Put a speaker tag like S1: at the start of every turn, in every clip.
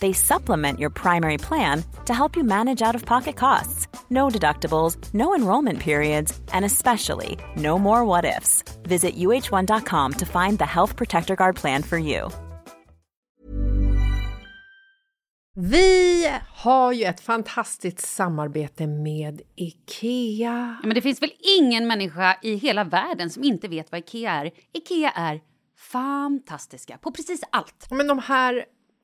S1: They supplement your primary plan to help you manage out of pocket costs. No deductibles, no enrollment periods, and especially no more what ifs. Visit uh1.com to find the Health Protector Guard plan for you.
S2: Vi har ju ett fantastiskt samarbete med IKEA.
S3: Ja, men det finns väl ingen människa i hela världen som inte vet vad IKEA är. IKEA är fantastiska på precis allt.
S2: Men de här,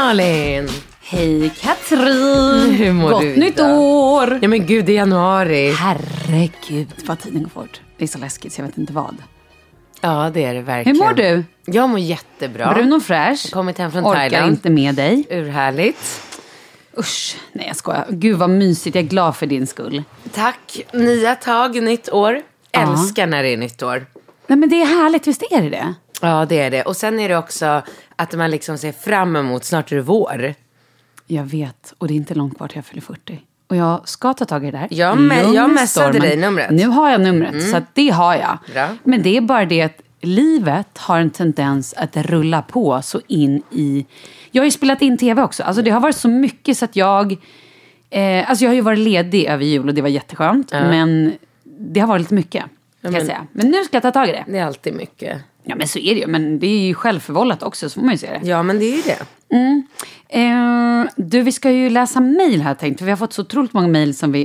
S4: Malin!
S3: Hej Katrin!
S4: Hur mår
S3: Gott
S4: du
S3: nytt
S4: idag?
S3: år!
S4: Ja men gud, det är januari.
S3: Herregud vad tiden går fort. Det är så läskigt så jag vet inte vad.
S4: Ja, det är det
S3: Hur
S4: verkligen.
S3: mår du?
S4: Jag mår jättebra.
S3: Bruno fräsch.
S4: Kommit hem från
S3: Orkar
S4: Thailand.
S3: inte med dig.
S4: Urhärligt.
S3: Usch, nej jag skojar. Gud vad mysigt, jag är glad för din skull.
S4: Tack. Nya tag, nytt år. Älskar när det är nytt år.
S3: Nej men det är härligt, visst är det det?
S4: Ja, det är det. Och sen är det också att man liksom ser fram emot, snart är det vår.
S3: Jag vet, och det är inte långt kvar till jag fyller 40. Och jag ska ta tag i det där.
S4: Jag med- jag messade dig numret.
S3: Nu har jag numret, så att det har jag.
S4: Bra.
S3: Men det är bara det att livet har en tendens att rulla på så in i... Jag har ju spelat in tv också. Alltså det har varit så mycket så att jag... Eh, alltså jag har ju varit ledig över jul och det var jätteskönt. Men det har varit lite mycket, kan jag säga. Men nu ska jag ta tag i det.
S4: Det är alltid mycket.
S3: Ja men så är det ju. Men det är ju självförvållat också, så får man ju se det.
S4: Ja, men det är ju det.
S3: Eh, du, vi ska ju läsa mejl här tänkt. För vi har fått så otroligt många mejl som vi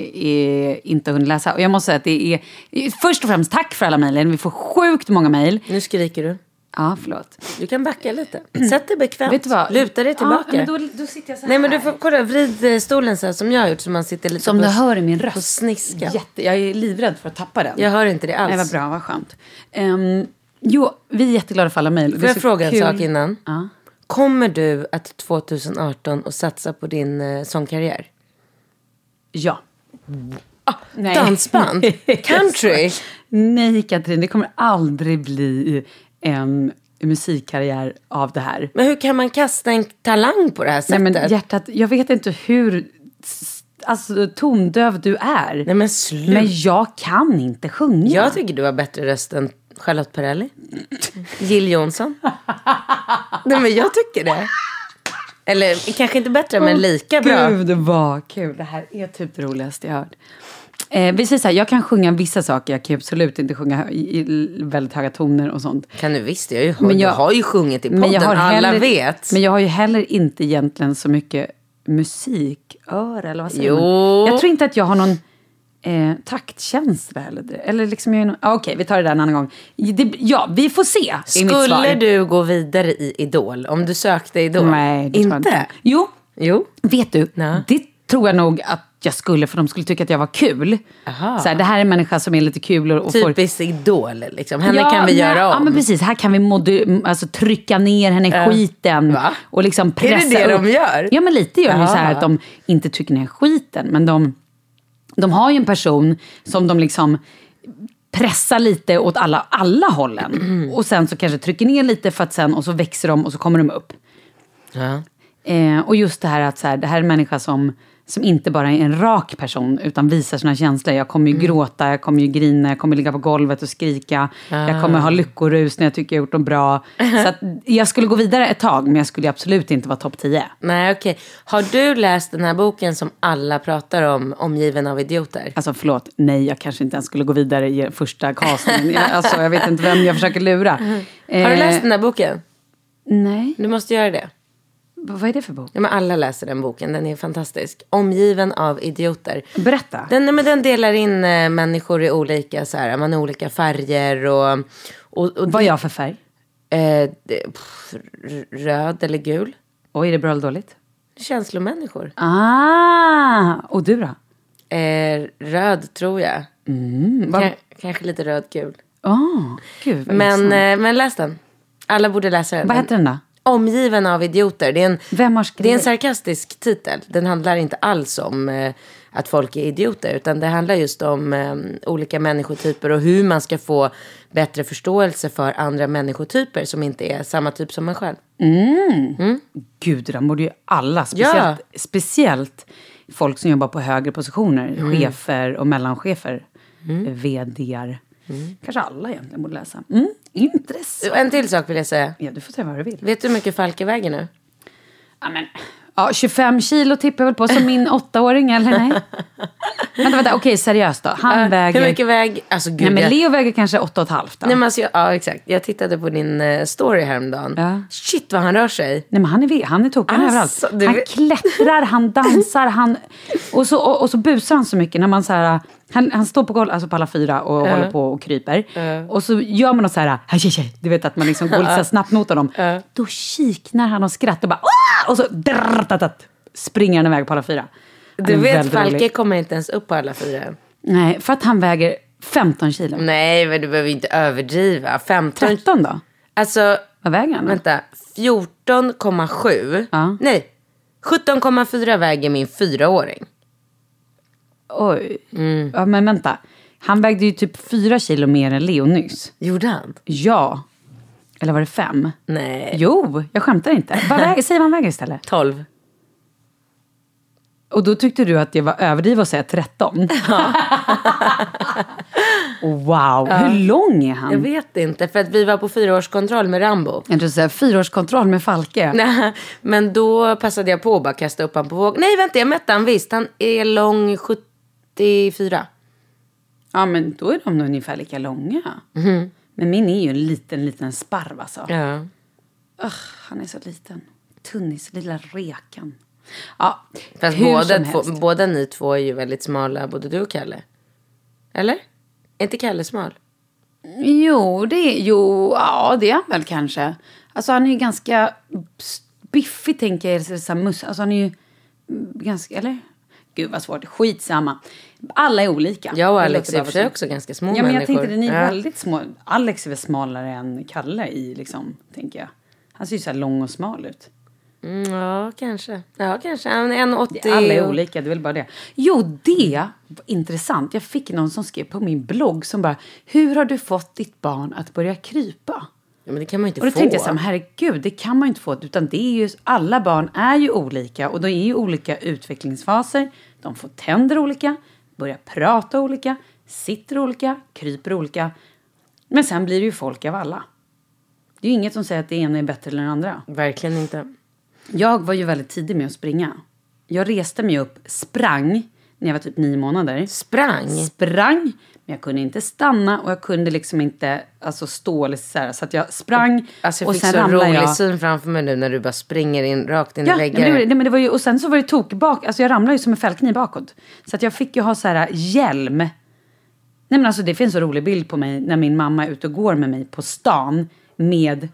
S3: eh, inte hunnit läsa. Och jag måste säga att det är... Först och främst tack för alla mejlen. Vi får sjukt många mejl.
S4: Nu skriker du.
S3: Ja, förlåt.
S4: Du kan backa lite. Sätt dig bekvämt.
S3: Vet du vad?
S4: Luta dig tillbaka.
S3: Ja, men då, då sitter jag så här.
S4: Nej men du får kolla, vrid eh, stolen så här som jag har gjort så man sitter lite
S3: Som
S4: på,
S3: du hör i min
S4: på
S3: röst.
S4: sniskan.
S3: Jätte, jag är livrädd för att tappa den.
S4: Jag hör inte det alls.
S3: Nej, vad bra, vad skönt. Um, jo, vi är jätteglada för alla mejl.
S4: Får jag fråga en sak innan?
S3: Ja.
S4: Kommer du att 2018 och satsa på din eh, sångkarriär?
S3: Ja. Nej.
S4: Dansband? Country?
S3: Nej, Katrin, det kommer aldrig bli en musikkarriär av det här.
S4: Men hur kan man kasta en talang på det här
S3: Nej,
S4: sättet?
S3: men hjärtat, jag vet inte hur alltså, tondöv du är.
S4: Nej men sluta.
S3: men jag kan inte sjunga.
S4: Jag tycker du har bättre röst än Charlotte Perrelli. Jill Johnson. Nej men jag tycker det. Eller kanske inte bättre men lika bra.
S3: Gud vad kul. Det här är typ det roligaste jag har hört. Eh, vi säger så här, jag kan sjunga vissa saker. Jag kan ju absolut inte sjunga i, i väldigt höga toner och sånt.
S4: Kan du visst, jag, har ju-
S3: Men jag-
S4: har ju sjungit i podden,
S3: Men jag har
S4: alla
S3: heller,
S4: vet.
S3: Men jag har ju heller inte egentligen så mycket musiköra, eller vad säger
S4: Jo.
S3: man? Jag tror inte att jag har någon eh, taktkänsla. Eller, eller liksom jag är någon, ah, Okej, vi tar det där en annan gång. Det, ja, vi får se.
S4: Skulle du gå vidare i Idol? Om du sökte Idol?
S3: Nej, det
S4: inte?
S3: inte. Jo,
S4: Jo.
S3: vet du,
S4: Nej.
S3: det tror jag nog att jag skulle, för de skulle tycka att jag var kul.
S4: Aha.
S3: Så här, det här är en människa som är lite kul och, och får...
S4: Typiskt Idol liksom. Henne
S3: Ja,
S4: kan vi göra om.
S3: Ja, men precis. Här kan vi modu- alltså, trycka ner henne i
S4: Ja.
S3: skiten.
S4: Va?
S3: Och liksom pressa
S4: det
S3: upp.
S4: de gör?
S3: Ja, men lite gör de så här att de inte trycker ner skiten. Men de, de har ju en person som de liksom pressar lite åt alla, alla hållen. Och sen så kanske trycker ner lite för att sen, och så växer de och så kommer de upp.
S4: Ja.
S3: Eh, och just det här att så här, det här är en människa som, som inte bara är en rak person utan visar sina känslor. Jag kommer ju gråta, jag kommer ju grina, jag kommer ligga på golvet och skrika. Jag kommer ha lyckorus när jag tycker jag gjort något bra. Så att jag skulle gå vidare ett tag men jag skulle absolut inte vara topp 10.
S4: Nej, okej. Har du läst den här boken som alla pratar om, Omgiven av idioter?
S3: Alltså förlåt, nej jag kanske inte ens skulle gå vidare i första castingen. Alltså, jag vet inte vem jag försöker lura.
S4: Har du
S3: Eh,
S4: läst den här boken?
S3: Nej,
S4: Du måste göra det.
S3: Vad är det för bok?
S4: Ja, men alla läser den boken, den är fantastisk. Omgiven av idioter.
S3: Berätta.
S4: Den, men den delar in eh, människor i olika, så här, man olika färger och... och, och
S3: Vad är jag för färg?
S4: Eh, det, pff, röd eller gul.
S3: Oj, är det bra eller dåligt?
S4: Känslomänniskor.
S3: Ah, och du då?
S4: Eh, röd tror jag.
S3: Mm,
S4: Ka- kanske lite röd-gul.
S3: Gud vad
S4: Men, eh, men läs den. Alla borde läsa den.
S3: Vad heter den då?
S4: Omgiven av idioter. Det är en, det är en sarkastisk titel. Den handlar inte alls om eh, att folk är idioter. Utan det handlar just om eh, olika människotyper och hur man ska få bättre förståelse för andra människotyper som inte är samma typ som en själv.
S3: Gud, den borde ju alla, speciellt, speciellt folk som jobbar på högre positioner,
S4: Mm.
S3: chefer och mellanchefer, vdar. Kanske alla egentligen borde läsa. Mm, intressant.
S4: En till sak vill jag säga.
S3: Ja, du får säga vad du vill.
S4: Vet du hur mycket Falke väger nu?
S3: Ja, men, ja, 25 kilo tippar jag väl på som min åttaåring, eller nej? vänta, vänta, okej, seriöst då. Han
S4: Äh,
S3: väger...
S4: Hur mycket väger... Alltså gud.
S3: Nej, men
S4: jag-
S3: Leo väger kanske 8,5 då.
S4: Nej, men alltså, jag, ja, exakt. Jag tittade på din eh, story häromdagen.
S3: Ja.
S4: Shit vad han rör sig.
S3: Nej men han är, han är tokig
S4: Alltså,
S3: överallt.
S4: du
S3: Han klättrar, han dansar, han... Och så, och, och så busar han så mycket när man så här... Han, han står på golvet, alltså på alla fyra och håller på och kryper. Och så gör man något så här, hej, hej, hej, du vet att man liksom går lite snabbt mot honom. Då kiknar han och skrattar och bara Åh! Och så drrr, tat, tat, springer han iväg på alla fyra. Han
S4: Du vet Falke
S3: rolig.
S4: kommer inte ens upp på alla fyra.
S3: Nej, för att han väger 15 kilo.
S4: Nej, men du behöver inte överdriva. 15...
S3: 13 då?
S4: Alltså,
S3: Vad väger han?
S4: vänta. 14,7.
S3: Ja.
S4: Nej, 17,4 väger min fyraåring.
S3: Oj.
S4: Mm.
S3: Ja, men vänta. Han vägde ju typ 4 kilo mer än Leo nyss.
S4: Gjorde han?
S3: Ja. Eller var det fem?
S4: Nej.
S3: Jo, jag skämtar inte. Vad väger, säg vad han väger istället.
S4: 12.
S3: Och då tyckte du att det var överdrivet att säga 13? wow, hur lång är han?
S4: Jag vet inte, för att vi var på fyraårskontroll med Rambo.
S3: Jag tror säga fyraårskontroll med Falke.
S4: Nej, men då passade jag på att bara kasta upp han på våg. Nej, vänta, jag mätte han visst. Han är lång 74.
S3: Ja, men då är de nog ungefär lika långa. Men min är ju en liten, liten sparv alltså.
S4: Ja.
S3: Ugh, han är så liten. Tunnis, lilla rekan. Ja,
S4: Fast
S3: hur
S4: båda,
S3: som
S4: två,
S3: helst.
S4: båda ni två är ju väldigt smala, både du och Kalle. Eller? Är inte Kalle smal?
S3: Jo, det är, jo, ja, det är han väl kanske. Alltså han är ju ganska biffig tänker jag. Så här, mus, alltså han är ju ganska, eller? Gud vad svårt, skitsamma. Alla är olika.
S4: Jag och Alex är för också ganska små
S3: Ja, men
S4: människor.
S3: jag tänkte att ni är
S4: Ja.
S3: väldigt små. Alex är väl smalare än Kalle i liksom, tänker jag. Han ser ju så här lång och smal ut.
S4: Mm, ja, kanske. Ja, kanske. Är 1,80.
S3: Alla är olika, det är väl bara det. Jo, det var intressant. Jag fick någon som skrev på min blogg som bara, hur har du fått ditt barn att börja krypa?
S4: Ja, men det kan man inte
S3: Och då
S4: få.
S3: tänkte jag så här, herregud, det kan man ju inte få. Utan det är ju, alla barn är ju olika och de är ju olika utvecklingsfaser. De får tänder olika, börjar prata olika, sitter olika, kryper olika. Men sen blir det ju folk av alla. Det är ju inget som säger att det ena är bättre än det andra.
S4: Verkligen inte.
S3: Jag var ju väldigt tidig med att springa. Jag reste mig upp, sprang, när jag var typ nio månader.
S4: Sprang.
S3: Sprang, men jag kunde inte stanna och jag kunde liksom inte alltså, stå eller så här. Så att jag sprang
S4: Alltså jag
S3: och
S4: fick
S3: sen
S4: så
S3: ramlade
S4: rolig
S3: jag.
S4: syn framför mig nu när du bara springer in rakt in
S3: Ja,
S4: i
S3: nej, men
S4: väggar.
S3: det, men det var ju, och sen så var det tok bak, alltså jag ramlade ju som en fällkniv bakåt. Så att jag fick ju ha så här hjälm. Nej men alltså det finns en rolig bild på mig när min mamma är ute och går med mig på stan med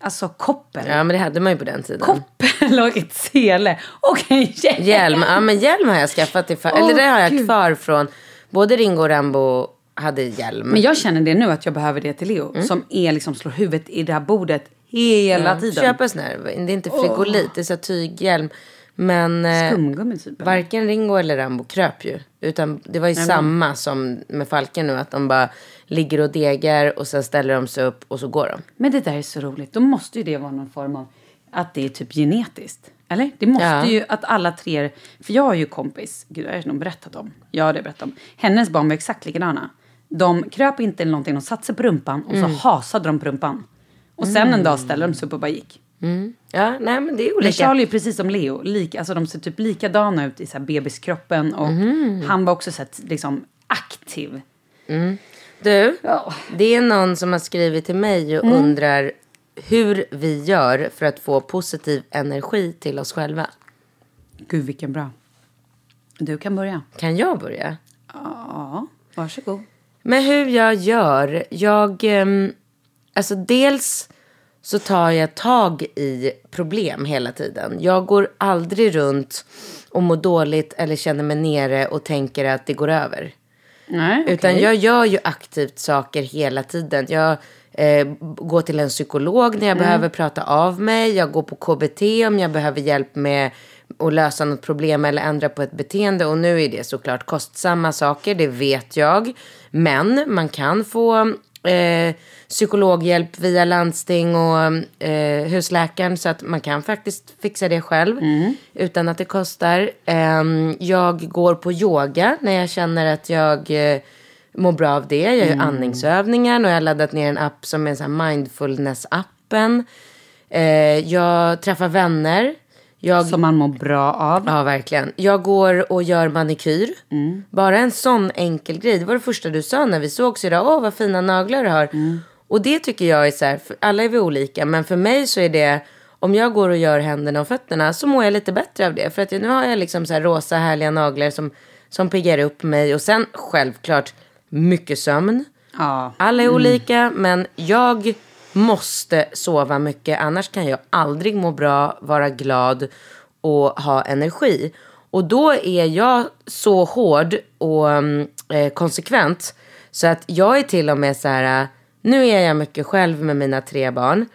S3: Alltså koppel.
S4: Ja, men det hade man ju på den tiden.
S3: Koppel och ett sele och en hjälm.
S4: Hjälm. Ja, men hjälm har jag skaffat till far. Eller det har jag
S3: Gud.
S4: kvar från. Både Ringo och Rambo hade hjälm.
S3: Men jag känner det nu att jag behöver det till Leo.
S4: Mm.
S3: Som är liksom slår huvudet i det här bordet hela tiden.
S4: Köp en sån här. Det är inte frigolit, det är så tyghjälm. Men eh,
S3: typ.
S4: varken Ringo eller Rambo kröp ju. Utan det var ju samma som med Falken nu. Att de bara ligger och degar och sen ställer de sig upp och så går de.
S3: Men det där är så roligt. Då måste ju det vara någon form av att det är typ genetiskt. Eller? Det måste
S4: Ja.
S3: ju att alla tre... För jag har ju kompis, gud det har jag nog berättat om. Ja, det har jag berättat om. Hennes barn var exakt likadana. De kröp inte eller någonting, de satte sig på rumpan och
S4: Mm.
S3: så hasade de på rumpan. Och sen en dag ställde de sig upp och bara gick.
S4: Ja, nej men det är
S3: Men
S4: olika.
S3: Charlie är precis som Leo. Lik, alltså de ser typ likadana ut i så här bebiskroppen. Och
S4: Mhm.
S3: han var också så här, liksom aktiv.
S4: Du,
S3: Ja.
S4: det är någon som har skrivit till mig och
S3: Mm.
S4: undrar hur vi gör för att få positiv energi till oss själva.
S3: Gud vilken bra. Du kan börja.
S4: Kan jag börja?
S3: Ja, varsågod.
S4: Men hur jag gör? Jag... ehm, alltså dels så tar jag tag i problem hela tiden. Jag går aldrig runt och mår dåligt eller känner mig nere och tänker att det går över.
S3: Nej,
S4: Utan
S3: okej.
S4: jag gör ju aktivt saker hela tiden. Jag eh, går till en psykolog när jag
S3: Mm.
S4: behöver prata av mig. Jag går på KBT om jag behöver hjälp med att lösa något problem eller ändra på ett beteende. Och nu är det såklart kostsamma saker, det vet jag. Men man kan få eh, psykologhjälp via landsting och eh, husläkaren så att man kan faktiskt fixa det själv utan att det kostar. Ehm, jag går på yoga när jag känner att jag eh, mår bra av det. Jag gör andningsövningar och jag har laddat ner en app som är här mindfulness-appen. Eh, jag träffar vänner. Jag
S3: Som man mår bra av.
S4: Ja, verkligen. Jag går och gör manikyr. Bara en sån enkel grej. Det var det första du sa när vi sågs idag. Åh, vad fina naglar du har. Och det tycker jag är så här, alla är vi olika. Men för mig så är det, om jag går och gör händerna och fötterna så mår jag lite bättre av det. För att nu har jag liksom så här rosa härliga naglar som, som piggar upp mig. Och sen självklart mycket sömn.
S3: Ja.
S4: Alla är olika, men jag måste sova mycket. Annars kan jag aldrig må bra, vara glad och ha energi. Och då är jag så hård och mm, eh, konsekvent. Så att jag är till och med så här, nu är jag mycket själv med mina tre barn.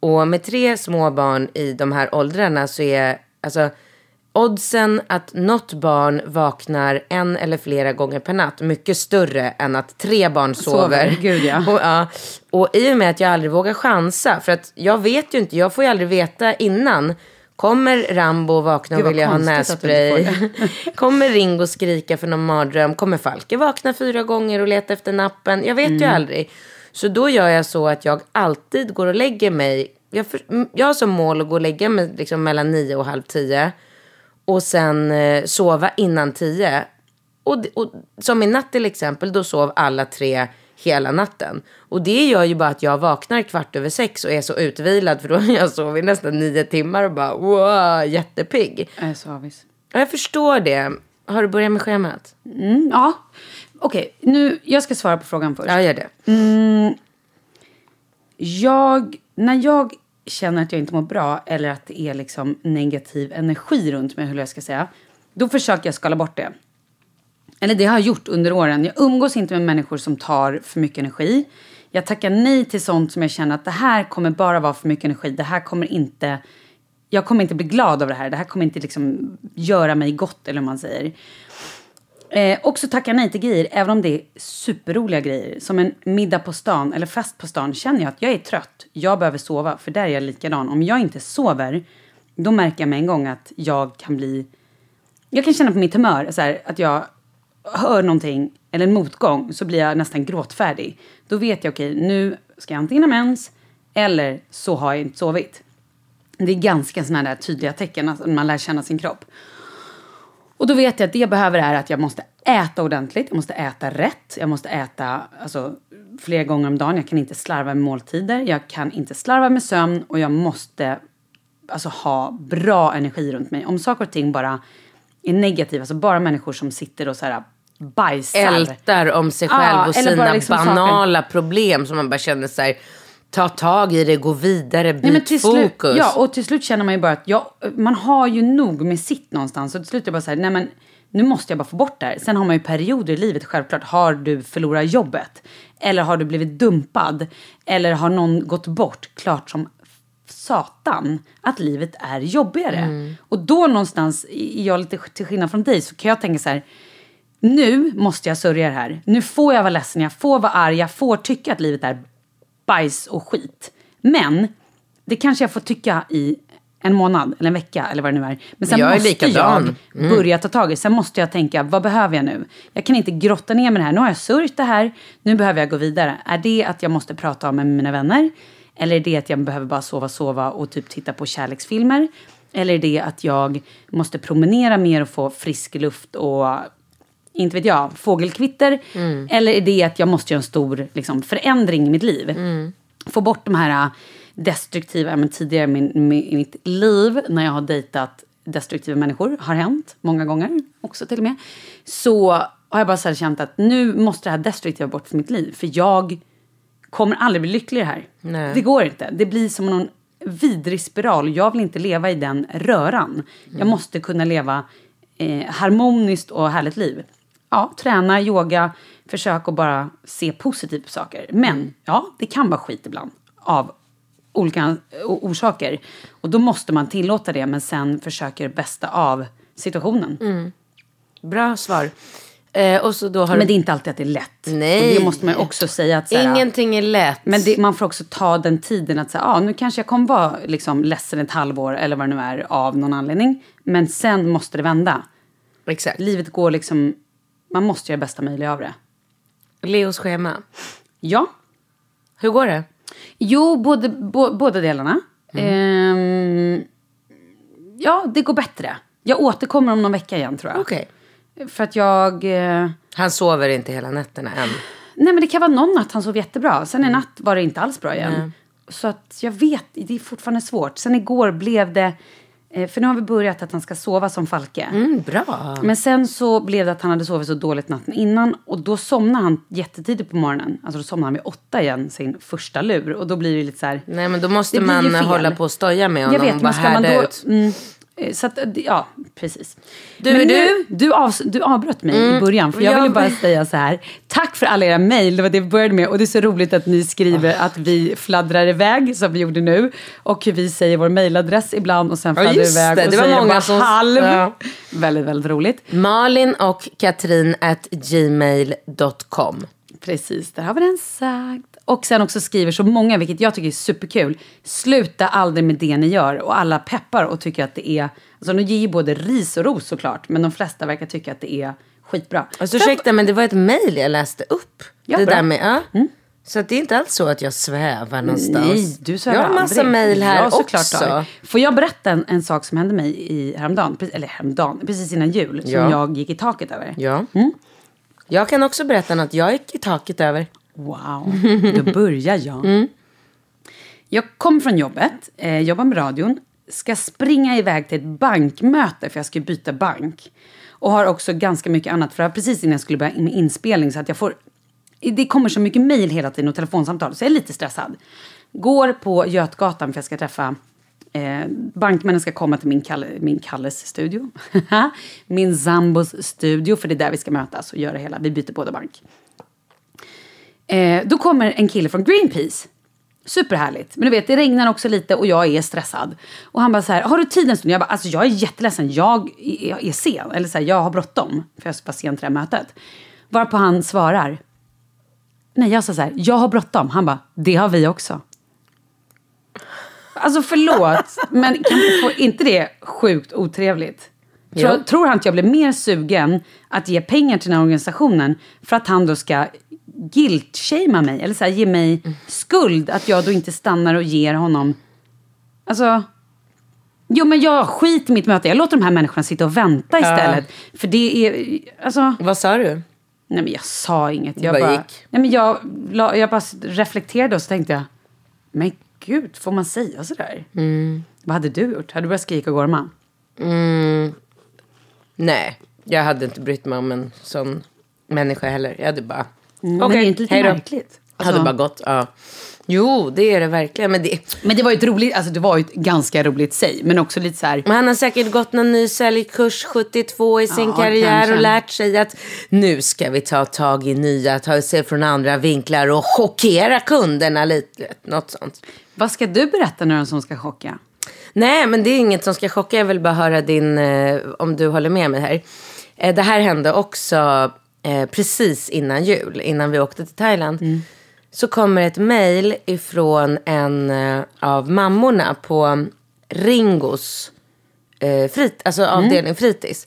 S4: Och med tre små barn i de här åldrarna så är, alltså oddsen att något barn vaknar en eller flera gånger per natt mycket större än att tre barn sover.
S3: Sover, gud, ja.
S4: Och, ja. och i och med att jag aldrig vågar chansa, för att jag vet ju inte, jag får ju aldrig veta innan. Kommer Rambo vakna och vilja ha nässpray? kommer Ringo skrika för någon mardröm? Kommer Falke vakna fyra gånger och leta efter nappen? Jag vet
S3: Mm.
S4: ju aldrig. Så då gör jag så att jag alltid går och lägger mig. Jag, för, jag har som mål att gå och lägga mig liksom mellan nio och halv tio. Och sen eh, sova innan tio. Och, och som i natt till exempel, då sov alla tre hela natten. Och det gör ju bara att jag vaknar kvart över sex och är så utvilad för då har jag sovit nästan nio timmar och bara wow, jättepigg.
S3: Jag är så avis.
S4: Ja, Jag förstår det. Har du börjat med schemat?
S3: Mm, ja. Okej, nu, jag ska svara på frågan först.
S4: Ja, gör det.
S3: Jag, när jag känner att jag inte mår bra eller att det är liksom negativ energi runt mig, hur jag ska säga, då försöker jag skala bort det. Eller det har jag gjort under åren. Jag umgås inte med människor som tar för mycket energi. Jag tackar nej till sånt som jag känner att det här kommer bara vara för mycket energi. Det här kommer inte... Jag kommer inte bli glad av det här. Det här kommer inte liksom göra mig gott, eller hur man säger. Eh, också tacka nej till grejer, även om det är superroliga grejer. Som en middag på stan eller fest på stan. Känner jag att jag är trött, jag behöver sova, för där är jag likadan. Om jag inte sover, då märker jag med en gång att jag kan bli... Jag kan känna på mitt humör så här, att jag hör någonting, eller en motgång, så blir jag nästan gråtfärdig. Då vet jag, okej, nu ska jag antingen ha mens, eller så har jag inte sovit. Det är ganska sådana där tydliga tecken, att man lär känna sin kropp. Och då vet jag att det jag behöver är att jag måste äta ordentligt, jag måste äta rätt, jag måste äta alltså, flera gånger om dagen. Jag kan inte slarva med måltider, jag kan inte slarva med sömn och jag måste alltså, ha bra energi runt mig. Om saker och ting bara är negativa, alltså bara människor som sitter och så här bajsar.
S4: Ältar om sig
S3: Ja,
S4: själv och
S3: eller
S4: sina
S3: liksom
S4: banala problem som man bara känner så här, ta tag i det, gå vidare, byt
S3: Nej, till slut,
S4: fokus.
S3: ja, och till slut känner man ju bara att ja, man har ju nog med sitt någonstans. Och till slut är det bara så här, nej men nu måste jag bara få bort det här. Sen har man ju perioder i livet, självklart. Har du förlorat jobbet? Eller har du blivit dumpad? Eller har någon gått bort? Klart som satan att livet är jobbigare.
S4: Mm.
S3: Och då någonstans, jag lite till skillnad från dig, så kan jag tänka så här, nu måste jag sörja det här. Nu får jag vara ledsen, jag får vara arg, jag får tycka att livet är bajs och skit. Men det kanske jag får tycka i en månad eller en vecka eller vad det nu är. Men sen
S4: Jag
S3: måste
S4: likadan.
S3: jag börja ta tag i. Sen måste jag tänka, vad behöver jag nu? Jag kan inte grotta ner mig det här. Nu har jag sörjt det här, nu behöver jag gå vidare. Är det att jag måste prata med mina vänner? Eller är det att jag behöver bara sova, sova och typ titta på kärleksfilmer? Eller är det att jag måste promenera mer och få frisk luft och inte vet jag, fågelkvitter. Eller är det att jag måste göra en stor liksom, förändring i mitt liv? Få bort de här äh, destruktiva, men tidigare i min, i mitt liv när jag har dejtat destruktiva människor, har hänt många gånger också till och med. Så har jag bara så känt att nu måste det här destruktiva bort från mitt liv. För jag kommer aldrig bli lycklig i det här.
S4: Nej.
S3: Det går inte. Det blir som någon vidrig spiral. Jag vill inte leva i den röran. Jag måste kunna leva eh, harmoniskt och härligt liv. Ja, träna, yoga, försök att bara se positivt på saker. Men ja, det kan vara skit ibland av olika orsaker. Och då måste man tillåta det, men sen det bästa av situationen.
S4: Bra svar. Eh, och så då har
S3: Men det är inte alltid att det är lätt.
S4: Nej.
S3: Och det måste man ju också säga. Att, så här,
S4: Ingenting är lätt.
S3: Men det, man får också ta den tiden att säga, ah, nu kanske jag kommer vara liksom, ledsen ett halvår eller vad det nu är av någon anledning. Men sen måste det vända.
S4: Exakt.
S3: Livet går liksom, man måste göra bästa möjliga av det.
S4: Leos schema.
S3: Ja,
S4: Hur går det?
S3: jo, både, bo, båda delarna. Ehm, ja, det går bättre. Jag återkommer om någon vecka igen tror jag.
S4: Okej.
S3: För att jag... Eh,
S4: Han sover inte hela nätterna än.
S3: Nej men det kan vara någon natt han sov jättebra. Sen en natt var det inte alls bra igen. Så att jag vet, det är fortfarande svårt. Sen igår blev det, för nu har vi börjat att han ska sova som Falke.
S4: Mm, bra.
S3: Men sen så blev det att han hade sovit så dåligt natten innan. Och då somnade han jättetidigt på morgonen. Alltså då somnade han vid åtta igen, sin första lur. Och då blir det lite så här...
S4: Nej men då måste man hålla på och stoja med honom.
S3: Jag vet,
S4: och bara
S3: men ska man då...
S4: ut.
S3: Mm, eh, så att, eh, ja, precis.
S4: Du,
S3: men nu,
S4: du-
S3: du, av, du avbröt mig i början. För jag
S4: Jag-
S3: ville bara säga så här. Tack för alla era mejl, det var det vi började med. Och det är så roligt att ni skriver att vi fladdrar iväg, som vi gjorde nu. Och vi säger vår mejladress ibland och sen fladdrar
S4: just
S3: iväg
S4: det.
S3: och
S4: Det var många
S3: bara
S4: som-
S3: halv.
S4: ja.
S3: Väldigt, väldigt roligt.
S4: Malin och Katrin at gmail.com.
S3: Precis, där har vi den sagt. Och sen också skriver så många, vilket jag tycker är superkul. Sluta aldrig med det ni gör. Och alla peppar och tycker att det är... Alltså de ger ju både ris och ros såklart. Men de flesta verkar tycka att det är skitbra.
S4: Alltså ursäkta men det var ett mejl jag läste upp.
S3: Ja,
S4: det
S3: bra.
S4: där med, ja. Så att det är inte alls så att jag svävar någonstans.
S3: Nej, du svävar
S4: Jag har massa
S3: aldrig.
S4: mejl här
S3: ja, såklart
S4: också.
S3: har. Får jag berätta en, en sak som hände mig i häromdagen? Eller häromdagen, precis innan jul. Som
S4: Ja.
S3: jag gick i taket över.
S4: Ja. Jag kan också berätta något jag gick i taket över.
S3: Wow, då börjar jag. Jag kom från jobbet, eh, jobbar med radion, ska springa iväg till ett bankmöte för jag ska byta bank. Och har också ganska mycket annat. För precis innan jag skulle börja med inspelning så att jag får... Det kommer så mycket mejl hela tiden och telefonsamtal så jag är lite stressad. Går på Götgatan för jag ska träffa Eh, bankmännen ska komma till min, Kalle, min Kalles studio. min sambos studio, för det är där vi ska mötas och göra hela. Vi byter båda bank. Eh, då kommer en kille från Greenpeace. Superhärligt. Men du vet, det regnar också lite och jag är stressad. Och han bara så här, har du tid en stund? Jag bara, alltså jag är jätteledsen, jag är, är sen. Eller så här, jag har bråttom, för jag ska sen till det här mötet. Varpå han svarar, nej jag sa så här, jag har bråttom. Han bara, det har vi också. Alltså förlåt, men kan vi få inte det sjukt otrevligt? Tror, tror han att jag blir mer sugen att ge pengar till den här organisationen för att han då ska guilt-shamea mig? Eller så här, ge mig skuld att jag då inte stannar och ger honom... Alltså... Jo men jag skit i mitt möte. Jag låter de här människorna sitta och vänta istället. För det är... Alltså...
S4: Vad sa du?
S3: Nej men jag sa inget. Jag
S4: bara
S3: bara,
S4: gick.
S3: Nej, men jag, jag bara reflekterade och så tänkte jag, men gud, får man säga sådär?
S4: Mm.
S3: Vad hade du gjort? Hade du börjat skrika och gorma?
S4: Nej, jag hade inte brytt mig om en sån människa heller. Jag hade bara...
S3: Mm,
S4: okej,
S3: men det är inte lite
S4: hej då.
S3: märkligt?
S4: hade
S3: Alltså-
S4: bara gått, ja. Jo, det är det verkligen. Men, det,
S3: Men det var ju ett roligt, alltså det var ju ett ganska roligt säg, men också lite så här,
S4: men han har säkert gått någon ny säljkurs 72 i sin
S3: Ja,
S4: karriär
S3: kanske.
S4: och lärt sig att nu ska vi ta tag i nya, ta sig från andra vinklar och chockera kunderna lite. Något sånt.
S3: vad ska du berätta nu som ska chocka?
S4: Nej, men det är inget som ska chocka. Jag vill bara höra din, eh, om du håller med mig här. Eh, det här hände också eh, precis innan jul, innan vi åkte till Thailand. Så kommer ett mejl ifrån en eh, av mammorna på Ringos eh, frit, alltså avdelning fritids.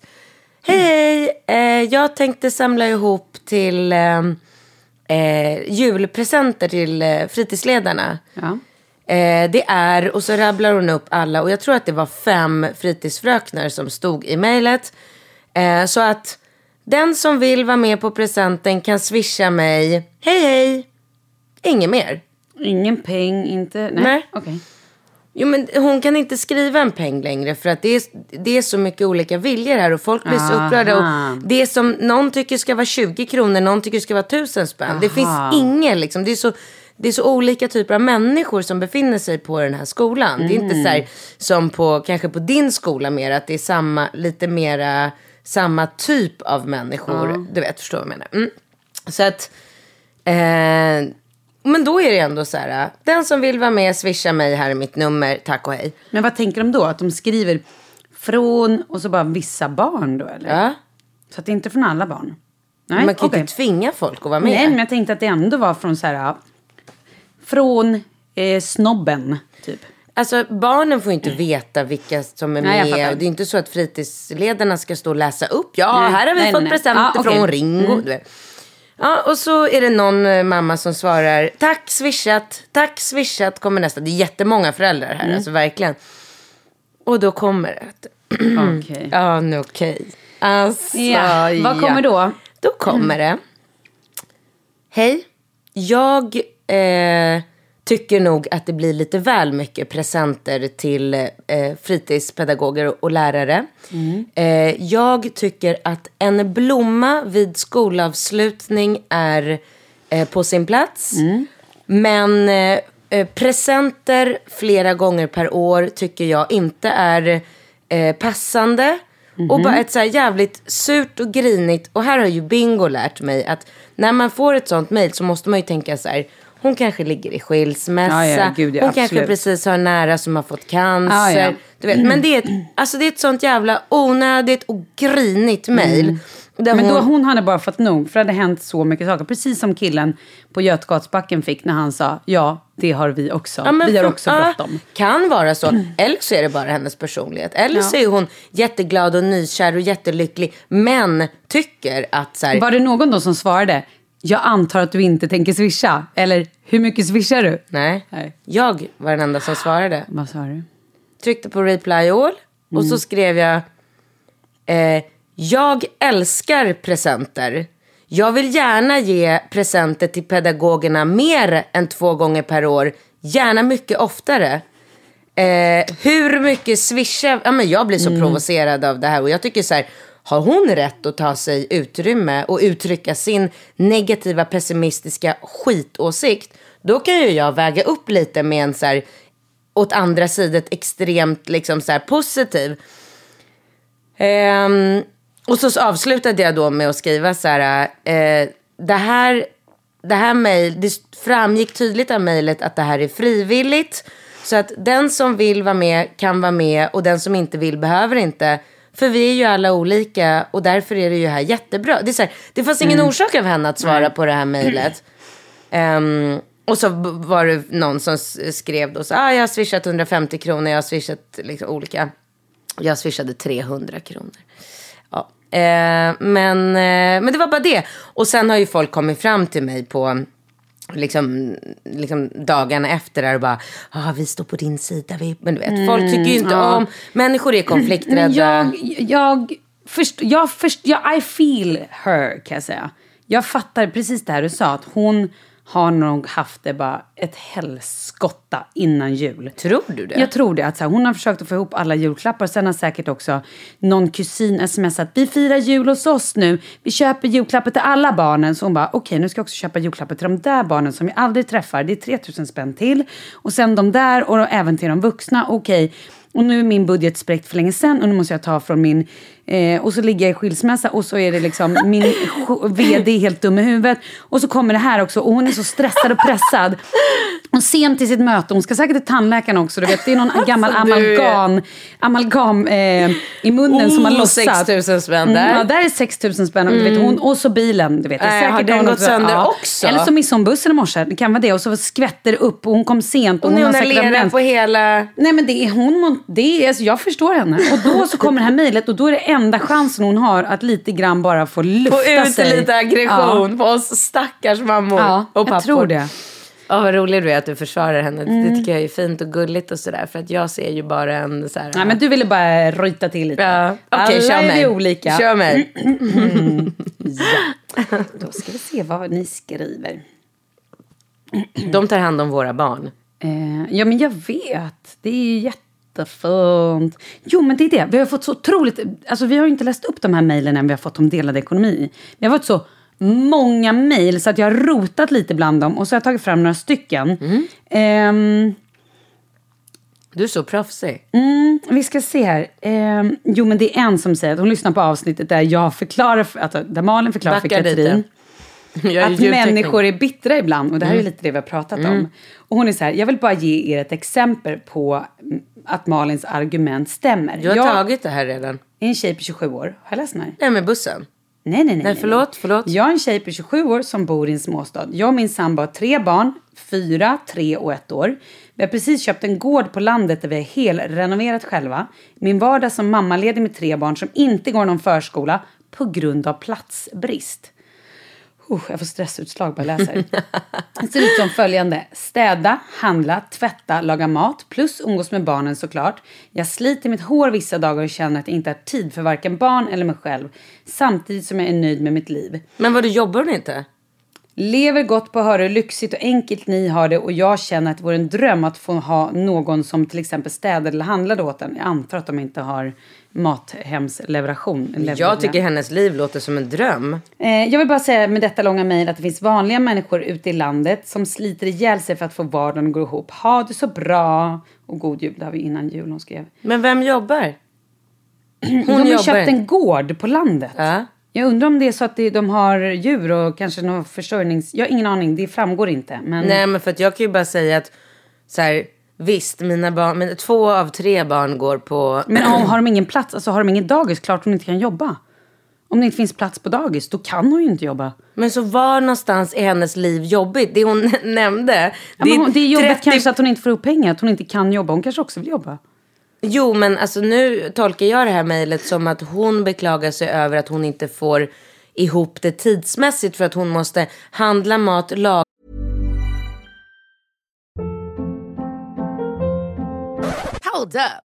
S4: Hej! Eh, jag tänkte samla ihop till eh, eh, julpresenter till eh, fritidsledarna.
S3: Ja.
S4: Det är, och så rabblar hon upp alla, och jag tror att det var fem fritidsfröknar som stod i mejlet. Så att den som vill vara med på presenten kan swisha mig, hej hej, inget mer.
S3: Ingen peng, inte... Nej,
S4: Nej.
S3: okej.
S4: Jo men hon kan inte skriva en peng längre för att det är, det är så mycket olika viljor här och folk blir så
S3: Aha.
S4: upprörda. Och det som någon tycker ska vara 20 kronor, någon tycker ska vara 1000 spänn. Det finns ingen liksom. Det är, så, det är så olika typer av människor som befinner sig på den här skolan. Det är inte så här som på, kanske på din skola mer, att det är samma, lite mera samma typ av människor. Du vet, förstår vad jag menar. Mm. Så att, eh, men då är det ändå så här, den som vill vara med, swisha mig, här är mitt nummer, tack och hej.
S3: Men vad tänker de då? Att de skriver från och så bara vissa barn då eller?
S4: Ja.
S3: Så att det är inte från alla barn? Nej,
S4: Man kan
S3: okej.
S4: inte tvinga folk att vara med.
S3: Nej, men jag tänkte att det ändå var från så här... Från eh, snobben, typ.
S4: Alltså barnen får ju inte veta vilka som är
S3: Nej,
S4: med. Och det är inte så att fritidsledarna ska stå och läsa upp. Ja,
S3: Nej,
S4: här har vi
S3: nej,
S4: fått presenter
S3: Ja, okej.
S4: från Ringo.
S3: Mm.
S4: Du vet. Ja, och så är det någon eh, mamma som svarar tack swishat, tack swishat kommer nästa. Det är jättemånga föräldrar här, alltså verkligen. Och då kommer det.
S3: Okej.
S4: Ja, nu okej. Alltså,
S3: Ja, vad kommer då?
S4: Då kommer det. Hej. Jag eh, tycker nog att det blir lite väl mycket presenter till eh, fritidspedagoger och, lärare. Eh, jag tycker att en blomma vid skolavslutning är eh, på sin plats. Men eh, eh, presenter flera gånger per år tycker jag inte är eh, passande. Och bara ett så här jävligt surt och grinigt. Och här har ju Bingo lärt mig att när man får ett sånt mejl så måste man ju tänka så här. Hon kanske ligger i skilsmässa.
S3: Ja, ja, gud, ja,
S4: hon kanske
S3: absolut.
S4: precis har nära som har fått cancer.
S3: Ja, ja.
S4: Du vet, men det är, ett, alltså det är ett sånt jävla onödigt och grinigt mejl. Där
S3: Men
S4: hon,
S3: då hon hade bara fått nog, för det hade hänt så mycket saker. Precis som killen på Götgatsbacken fick när han sa ja, det har vi också.
S4: Ja,
S3: vi har också
S4: ja,
S3: bråttom.
S4: Kan vara så. Eller så är det bara hennes personlighet. Eller så är hon jätteglad och nykär och jättelycklig. Men tycker att så här,
S3: Var det någon då som svarade jag antar att du inte tänker swisha? Eller hur mycket swishar du?
S4: nej.
S3: Nej.
S4: Jag var den enda som svarade.
S3: Vad sa du?
S4: Tryckte på reply all. Och så skrev jag. Eh, jag älskar presenter. Jag vill gärna ge presenter till pedagogerna mer än två gånger per år. Gärna mycket oftare. Eh, hur mycket swisha... Ja, men jag blir så provocerad av det här. Och jag tycker så här har hon rätt att ta sig utrymme och uttrycka sin negativa pessimistiska skitåsikt. Då kan ju jag väga upp lite med en så här, åt andra sidan extremt liksom så här positiv. Ehm, och så avslutade jag då med att skriva så här. Eh, det här, det här mejl, det framgick tydligt av mejlet att det här är frivilligt. Så att den som vill vara med kan vara med och den som inte vill behöver inte. För vi är ju alla olika och därför är det ju här jättebra. Det, är så här, det fanns ingen mm. orsak av henne att svara mm. på det här mejlet. Um, och så var det någon som skrev då så ah, jag har swishat 150 kronor, jag har swishat liksom olika. Jag swishade 300 kronor. Ja. Eh, men, eh, men det var bara det. Och sen har ju folk kommit fram till mig på liksom, liksom dagarna efter där och bara, ah, vi står på din sida. Vi, men du vet, mm, folk tycker ju inte ja. om, människor är konflikträdda.
S3: Jag, jag, först, jag, först, jag, I feel her kan jag säga. Jag fattar precis det här du sa, att hon har nog haft det bara ett helskotta innan jul.
S4: Tror du det?
S3: Jag tror det. Att så här, hon har försökt att få ihop alla julklappar. Sen har säkert också någon kusin smsat. Vi firar jul hos oss nu. Vi köper julklappar till alla barnen. Så hon bara, okej okay, nu ska jag också köpa julklappar till de där barnen som vi aldrig träffar. Det är 3000 spänn till. Och sen de där och även till de vuxna. Okej. Okay. Och nu är min budget spräckt för länge sedan och nu måste jag ta från min Eh, och så ligger jag i skilsmässa och så är det liksom min vd helt dum i huvudet. Och så kommer det här också och hon är så stressad och pressad. Och sent till sitt möte, hon ska säkert till tandläkaren också. Du vet, det är någon gammal amalgam, amalgam eh, i munnen oh, som har lossat.
S4: 6 000 spänn där.
S3: Mm, ja, där är 6 000 spänn. Och, du vet, hon, och så bilen. Du vet,
S4: det är säkert
S3: har
S4: den gått sönder ja. också?
S3: Eller så missade hon bussen i morse. Det kan vara det. Och så skvätter det upp och hon kom sent. Och
S4: hon,
S3: hon
S4: har säkert på hela...
S3: Nej men det är hon, det är, alltså, jag förstår henne. Och då så kommer det här mejlet och då är det enda chansen hon har att lite grann bara få lufta sig.
S4: Få ut sig. lite aggression ja. på oss stackars mammor
S3: ja, och pappor. jag tror det.
S4: Ja, vad rolig du är att du försvarar henne. Mm. Det tycker jag är fint och gulligt och sådär. För att jag ser ju bara en så här...
S3: Nej, men du ville bara ryta till lite.
S4: Ja. Okej, okay, kör mig.
S3: är olika.
S4: Kör mig.
S3: Mm. Ja. Då ska vi se vad ni skriver.
S4: De tar hand om våra barn.
S3: Eh, ja, men jag vet. Det är ju jätte jättefint. Jo, men det är det. Vi har fått så otroligt... Alltså, vi har inte läst upp de här mejlen än vi har fått om delad ekonomi. Vi har fått så många mejl så att jag har rotat lite bland dem och så har jag tagit fram några stycken. Mm. Um,
S4: du är så proffsig.
S3: Mm, vi ska se här. Um, jo, men det är en som säger att hon lyssnar på avsnittet där jag förklarar, alltså, där Malin förklarar
S4: Backa
S3: för Katrin att människor är bittra ibland. Och det här mm. är lite det vi har pratat mm. om. Och hon är så här, jag vill bara ge er ett exempel på att Malins argument stämmer.
S4: Du har jag tagit det här redan.
S3: är en tjej på 27 år. Har jag läst den här?
S4: Nej, med bussen.
S3: Nej, nej, nej.
S4: nej förlåt, förlåt.
S3: Jag är en tjej på 27 år som bor i en småstad. Jag och min sambo har tre barn, fyra, tre och ett år. Vi har precis köpt en gård på landet där vi har helrenoverat själva. Min vardag som mammaledig med tre barn som inte går någon förskola på grund av platsbrist. Uh, jag får stressutslag bara jag läser. Det ser ut som följande. Städa, handla, tvätta, laga mat plus umgås med barnen såklart. Jag sliter mitt hår vissa dagar och känner att jag inte har tid för varken barn eller mig själv. Samtidigt som jag är nöjd med mitt liv.
S4: Men vad du jobbar hon inte?
S3: Lever gott på att höra hur lyxigt och enkelt ni har det och jag känner att det vore en dröm att få ha någon som till exempel städar eller handlade åt en. Jag antar att de inte har mathemsleveration.
S4: Jag tycker hennes liv låter som en dröm.
S3: Eh, jag vill bara säga med detta långa mejl att det finns vanliga människor ute i landet som sliter ihjäl sig för att få vardagen att gå ihop. Ha det så bra och god jul. Det har vi innan jul hon skrev.
S4: Men vem jobbar?
S3: Hon de har jobbar. köpt en gård på landet. Ja. Jag undrar om det är så att de har djur och kanske någon försörjnings... Jag har ingen aning, det framgår inte. Men...
S4: Nej, men för att jag kan ju bara säga att så här, visst, mina barn, men två av tre barn går på...
S3: Men om har de ingen plats, alltså har de ingen dagis, klart hon inte kan jobba. Om det inte finns plats på dagis, då kan hon ju inte jobba.
S4: Men så var någonstans är hennes liv jobbigt? Det hon nämnde.
S3: Ja, det, är det är jobbigt 30... kanske att hon inte får upp pengar, att hon inte kan jobba. Hon kanske också vill jobba.
S4: Jo, men alltså nu tolkar jag det här mejlet som att hon beklagar sig över att hon inte får ihop det tidsmässigt för att hon måste handla mat, laga
S5: Hold up.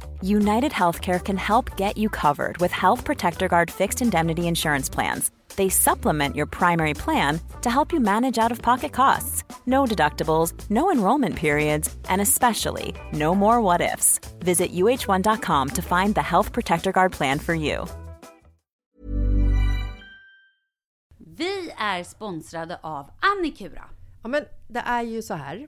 S1: United Healthcare can help get you covered with Health Protector Guard fixed indemnity insurance plans. They supplement your primary plan to help you manage out of pocket costs. No deductibles, no enrollment periods, and especially no more what ifs. Visit uh1.com to find the Health Protector Guard plan for you.
S3: Vi är sponsrade av Annikura.
S2: Ja, men det är ju så här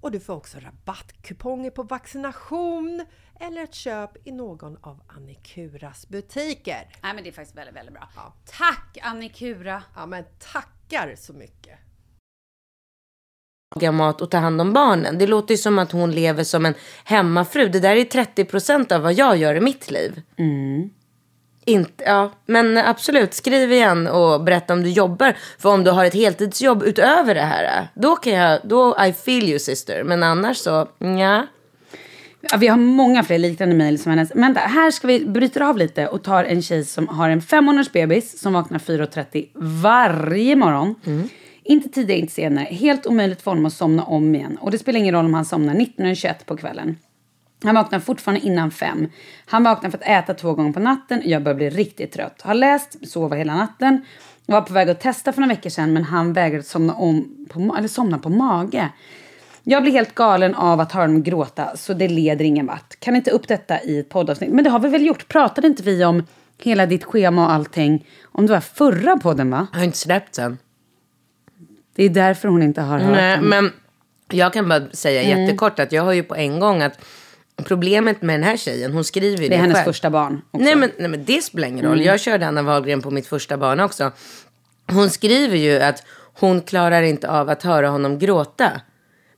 S2: och du får också rabattkuponger på vaccination eller ett köp i någon av Annikuras butiker.
S3: Nej men det är faktiskt väldigt, väldigt bra.
S2: Ja.
S3: Tack Annikura!
S2: Ja men tackar så mycket!
S4: laga mat och ta hand om barnen. Det låter ju som att hon lever som en hemmafru. Det där är 30% av vad jag gör i mitt liv. Inte, ja, men absolut, skriv igen och berätta om du jobbar. För om du har ett heltidsjobb utöver det här, då kan jag, då I feel you sister. Men annars så, ja.
S3: Ja, vi har många fler liknande mejl som hennes. Men här ska vi bryta av lite och tar en tjej som har en fem månaders bebis som vaknar 4.30 varje morgon. Inte tidigare, inte senare. Helt omöjligt för honom att somna om igen. Och det spelar ingen roll om han somnar 19.21 på kvällen. Han vaknar fortfarande innan fem. Han vaknar för att äta två gånger på natten. Jag börjar bli riktigt trött. Har läst, sova hela natten. Var på väg att testa för några veckor sedan men han vägrade somna, om på, eller somna på mage. Jag blir helt galen av att höra dem gråta så det leder ingen vart. Kan inte upp detta i ett poddavsnitt. Men det har vi väl gjort? Pratade inte vi om hela ditt schema och allting? Om det var förra podden va?
S4: Jag har inte släppt sen.
S3: Det är därför hon inte har hört
S4: Nej,
S3: den.
S4: men jag kan bara säga
S3: Mm.
S4: jättekort att jag har ju på en gång att problemet med den här tjejen, hon skriver ju
S3: Det är
S4: det
S3: hennes
S4: själv.
S3: första barn också.
S4: Nej men, nej men det spelar ingen roll. Jag körde Anna Wahlgren på mitt första barn också. Hon skriver ju att hon klarar inte av att höra honom gråta.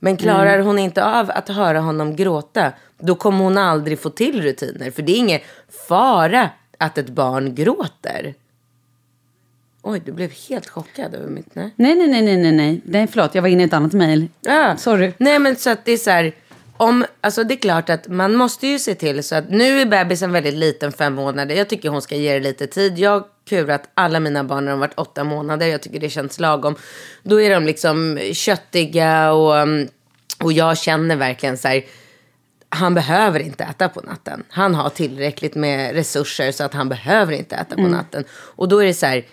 S4: Men klarar hon inte av att höra honom gråta, då kommer hon aldrig få till rutiner. För det är ingen fara att ett barn gråter. Oj, du blev helt chockad över mitt... Nej.
S3: Nej, nej, nej, nej, nej, nej. nej. Förlåt, jag var inne i ett annat mejl.
S4: Ja.
S3: Sorry.
S4: Nej men så att det är så här. Om, alltså det är klart att man måste ju se till så att nu är bebisen väldigt liten, fem månader. Jag tycker hon ska ge det lite tid. Jag har kurat alla mina barn när de varit åtta månader. Jag tycker det känns lagom. Då är de liksom köttiga och, um, och jag känner verkligen så här. Han behöver inte äta på natten. Han har tillräckligt med resurser så att han behöver inte äta på natten. Och då är det så här.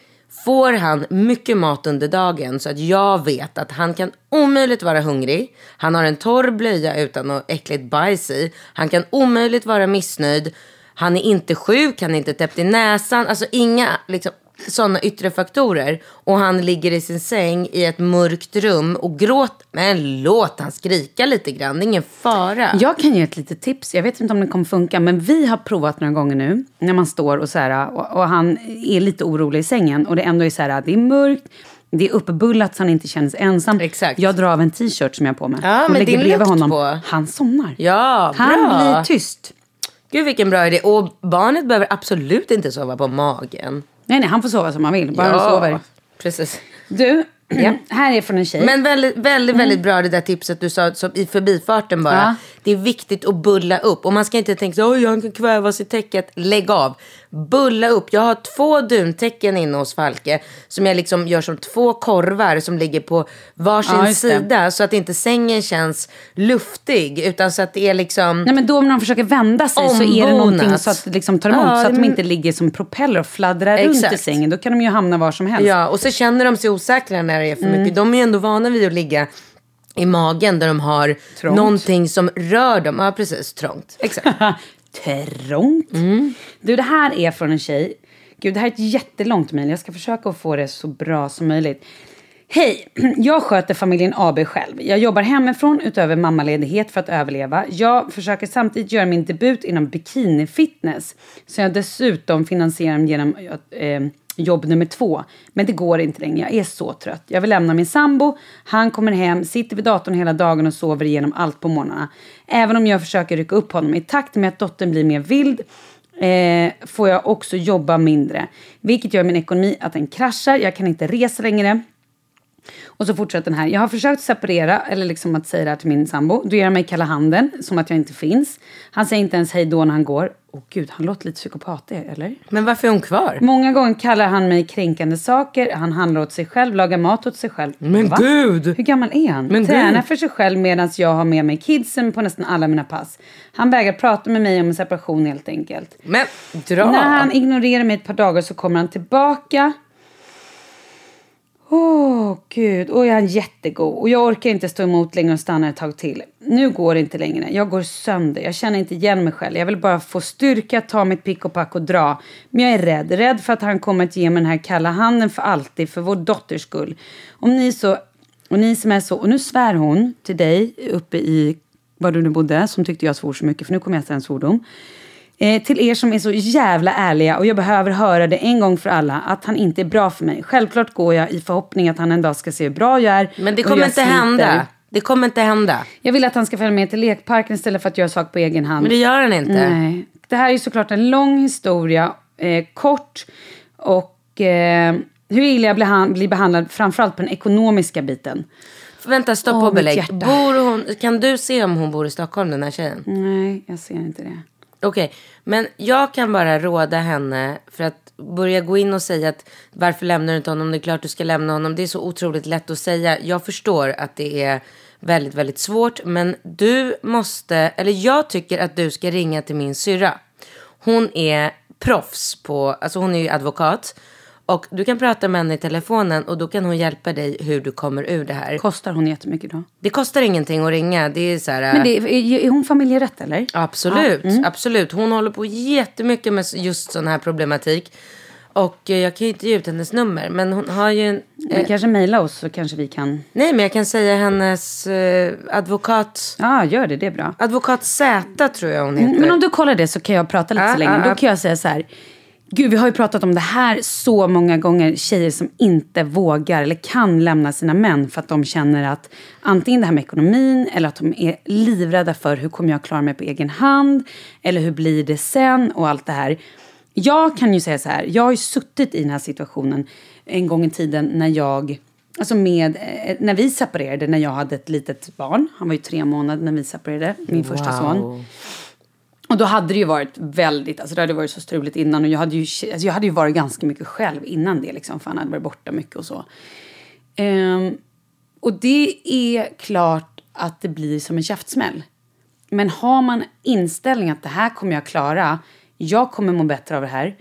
S4: Får han mycket mat under dagen så att jag vet att han kan omöjligt vara hungrig. Han har en torr blöja utan något äckligt bajs i. Han kan omöjligt vara missnöjd. Han är inte sjuk, han är inte täppt i näsan. Alltså inga liksom, sådana yttre faktorer. Och han ligger i sin säng i ett mörkt rum och gråter. Men låt han skrika lite grann, det är ingen fara.
S3: Jag kan ge ett litet tips. Jag vet inte om det kommer funka, men vi har provat några gånger nu. När man står och så här, och, och han är lite orolig i sängen. Och det ändå är så här, det är mörkt. Det är uppbullat så han inte känner sig ensam.
S4: Exakt.
S3: Jag drar av en t-shirt som jag har på mig.
S4: Ja,
S3: och
S4: med
S3: lägger bredvid honom.
S4: på.
S3: Han somnar.
S4: Ja, bra.
S3: Han blir tyst.
S4: Gud vilken bra idé. Och barnet behöver absolut inte sova på magen.
S3: Nej, nej, han får sova som han vill. Bara han sover.
S4: precis.
S3: Du,
S4: Ja.
S3: här är från en tjej.
S4: Men väldigt, väldigt, väldigt bra det där tipset du sa som i förbifarten bara.
S3: Ja.
S4: Det är viktigt att bulla upp. Och man ska inte tänka så oj han kan kvävas i täcket. Lägg av. Bulla upp. Jag har två duntäcken inne hos Falke. Som jag liksom gör som två korvar som ligger på varsin
S3: Ja,
S4: sida. Så att inte sängen känns luftig. Utan så att det är liksom...
S3: Nej, men då när de försöker vända sig så är det någonting
S4: Ombonat.
S3: så att liksom tar emot.
S4: Ja,
S3: så att de inte ligger som propeller och fladdrar runt i
S4: Exakt.
S3: sängen. Då kan de ju hamna var som helst.
S4: Ja, och så känner de sig osäkra när det är för
S3: Mm.
S4: mycket. De är ju ändå vana vid att ligga i magen där de har
S3: Trångt.
S4: någonting som rör dem. Ja, precis. Trångt. Exakt.
S3: Trångt. Du, det här är från en tjej. Gud, det här är ett jättelångt mejl. Jag ska försöka att få det så bra som möjligt. Hej! Jag sköter familjen AB själv. Jag jobbar hemifrån utöver mammaledighet för att överleva. Jag försöker samtidigt göra min debut inom bikinifitness. Så jag dessutom finansierar genom eh, jobb nummer två. Men det går inte längre. Jag är så trött. Jag vill lämna min sambo. Han kommer hem, sitter vid datorn hela dagen och sover igenom allt på morgnarna. Även om jag försöker rycka upp honom i takt med att dottern blir mer vild eh, får jag också jobba mindre. Vilket gör min ekonomi att den kraschar. Jag kan inte resa längre. Och så fortsätter den här. Jag har försökt separera, eller liksom att säga det här till min sambo. Då ger mig kalla handen, som att jag inte finns. Han säger inte ens hej då när han går. Åh gud, han låter lite psykopatig, eller?
S4: Men varför är hon kvar?
S3: Många gånger kallar han mig kränkande saker. Han handlar åt sig själv, lagar mat åt sig själv.
S4: Men
S3: Va?
S4: gud!
S3: Hur gammal är han?
S4: Men
S3: Tränar
S4: gud!
S3: för sig själv medan jag har med mig kidsen på nästan alla mina pass. Han vägrar prata med mig om en separation helt enkelt.
S4: Men dra!
S3: När han ignorerar mig ett par dagar så kommer han tillbaka. Åh, gud. Och jag är jättegod. Och jag orkar inte stå emot längre och stanna ett tag till. Nu går det inte längre. Jag går sönder. Jag känner inte igen mig själv. Jag vill bara få styrka, ta mitt pick och pack och dra. Men jag är rädd. Rädd för att han kommer att ge mig den här kalla handen för alltid, för vår dotters skull. Om ni så... Och ni som är så... Och nu svär hon till dig uppe i var du nu bodde, som tyckte jag svor så mycket, för nu kommer jag säga en svordom. Eh, till er som är så jävla ärliga och jag behöver höra det en gång för alla att han inte är bra för mig. Självklart går jag i förhoppning att han en dag ska se hur bra jag är.
S4: Men det kommer inte
S3: sliter.
S4: hända. Det kommer inte hända.
S3: Jag vill att han ska följa med till lekparken istället för att göra saker på egen hand.
S4: Men det gör han inte.
S3: Nej. Det här är såklart en lång historia, eh, kort och eh, hur illa jag blir, han, blir behandlad framförallt på den ekonomiska biten.
S4: Vänta, stopp och
S3: mitt
S4: belägg. Bor hon, kan du se om hon bor i Stockholm, den här tjejen?
S3: Nej, jag ser inte det.
S4: Okej, men jag kan bara råda henne för att börja gå in och säga att varför lämnar du inte honom? Det är klart du ska lämna honom. Det är så otroligt lätt att säga. Jag förstår att det är väldigt, väldigt svårt. Men du måste, eller jag tycker att du ska ringa till min syrra. Hon är proffs på, alltså hon är ju advokat. Och du kan prata med henne i telefonen och då kan hon hjälpa dig hur du kommer ur det här.
S3: Kostar hon jättemycket då?
S4: Det kostar ingenting att ringa. Det är så här...
S3: Men det, är, är hon familjerätt eller?
S4: Absolut,
S3: mm.
S4: absolut. Hon håller på jättemycket med just sån här problematik. Och eh, jag kan ju inte ge ut hennes nummer. Men hon har ju en...
S3: Men kanske mejla oss så kanske vi kan...
S4: Nej, men jag kan säga hennes eh, advokat...
S3: Ja, gör det. Det är bra.
S4: Advokat Z tror jag hon heter.
S3: Mm, Men om du kollar det så kan jag prata lite
S4: Ja,
S3: så länge.
S4: ja, ja.
S3: Då kan jag säga så här. Gud, vi har ju pratat om det här så många gånger. Tjejer som inte vågar eller kan lämna sina män för att de känner att antingen det här med ekonomin eller att de är livrädda för hur kommer jag klara mig på egen hand eller hur blir det sen och allt det här. Jag kan ju säga så här, jag har ju suttit i den här situationen en gång i tiden när jag Alltså med, eh, när vi separerade, när jag hade ett litet barn. Han var ju tre månader när vi separerade, min första son. Och då hade det ju varit väldigt, alltså det hade varit så struligt innan och jag hade ju, alltså jag hade ju varit ganska mycket själv innan det liksom, för han hade varit borta mycket och så. Um, och det är klart att det blir som en käftsmäll. Men har man inställning att det här kommer jag klara, jag kommer må bättre av det här.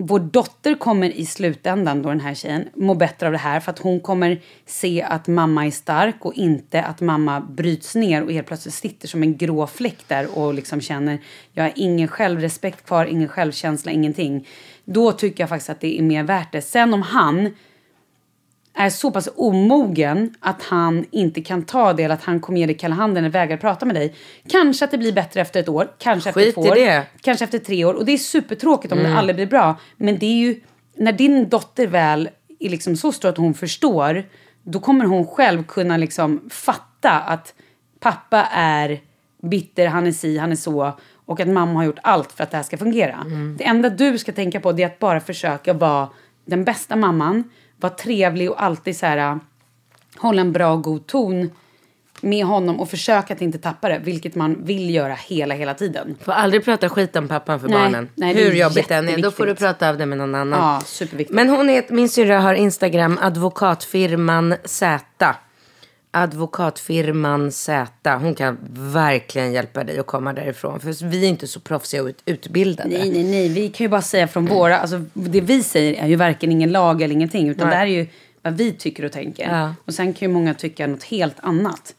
S3: Vår dotter kommer i slutändan, då den här tjejen, må bättre av det här för att hon kommer se att mamma är stark och inte att mamma bryts ner och helt plötsligt sitter som en grå fläck där och liksom känner jag har ingen självrespekt kvar, ingen självkänsla, ingenting. Då tycker jag faktiskt att det är mer värt det. Sen om han är så pass omogen att han inte kan ta det eller att han kommer ge dig kalla handen eller vägrar prata med dig. Kanske att det blir bättre efter ett år, kanske efter
S4: Skit
S3: två
S4: i
S3: år,
S4: det.
S3: kanske efter tre år. Och det är supertråkigt om det aldrig blir bra. Men det är ju, när din dotter väl är liksom så stor att hon förstår, då kommer hon själv kunna liksom fatta att pappa är bitter, han är si, han är så. Och att mamma har gjort allt för att det här ska fungera. Det enda du ska tänka på det är att bara försöka vara den bästa mamman. Vara trevlig och alltid så här, hålla en bra och god ton med honom och försöka att inte tappa det. Vilket man vill göra hela, hela tiden.
S4: Får aldrig prata skit om pappan för
S3: Nej,
S4: barnen.
S3: nej,
S4: Hur jobbigt det än är. Då får du prata av det med någon annan.
S3: Ja, superviktigt.
S4: Men hon är, min syrra har Instagram, advokatfirman Z. Advokatfirman Z. Hon kan verkligen hjälpa dig att komma därifrån. För vi är inte så proffsiga och ut- utbildade.
S3: Nej, nej, nej. Vi kan ju bara säga från våra... Alltså, det vi säger är ju varken ingen lag eller ingenting. Utan
S4: Nej.
S3: det här är ju vad vi tycker och tänker.
S4: Ja.
S3: Och sen kan ju många tycka något helt annat.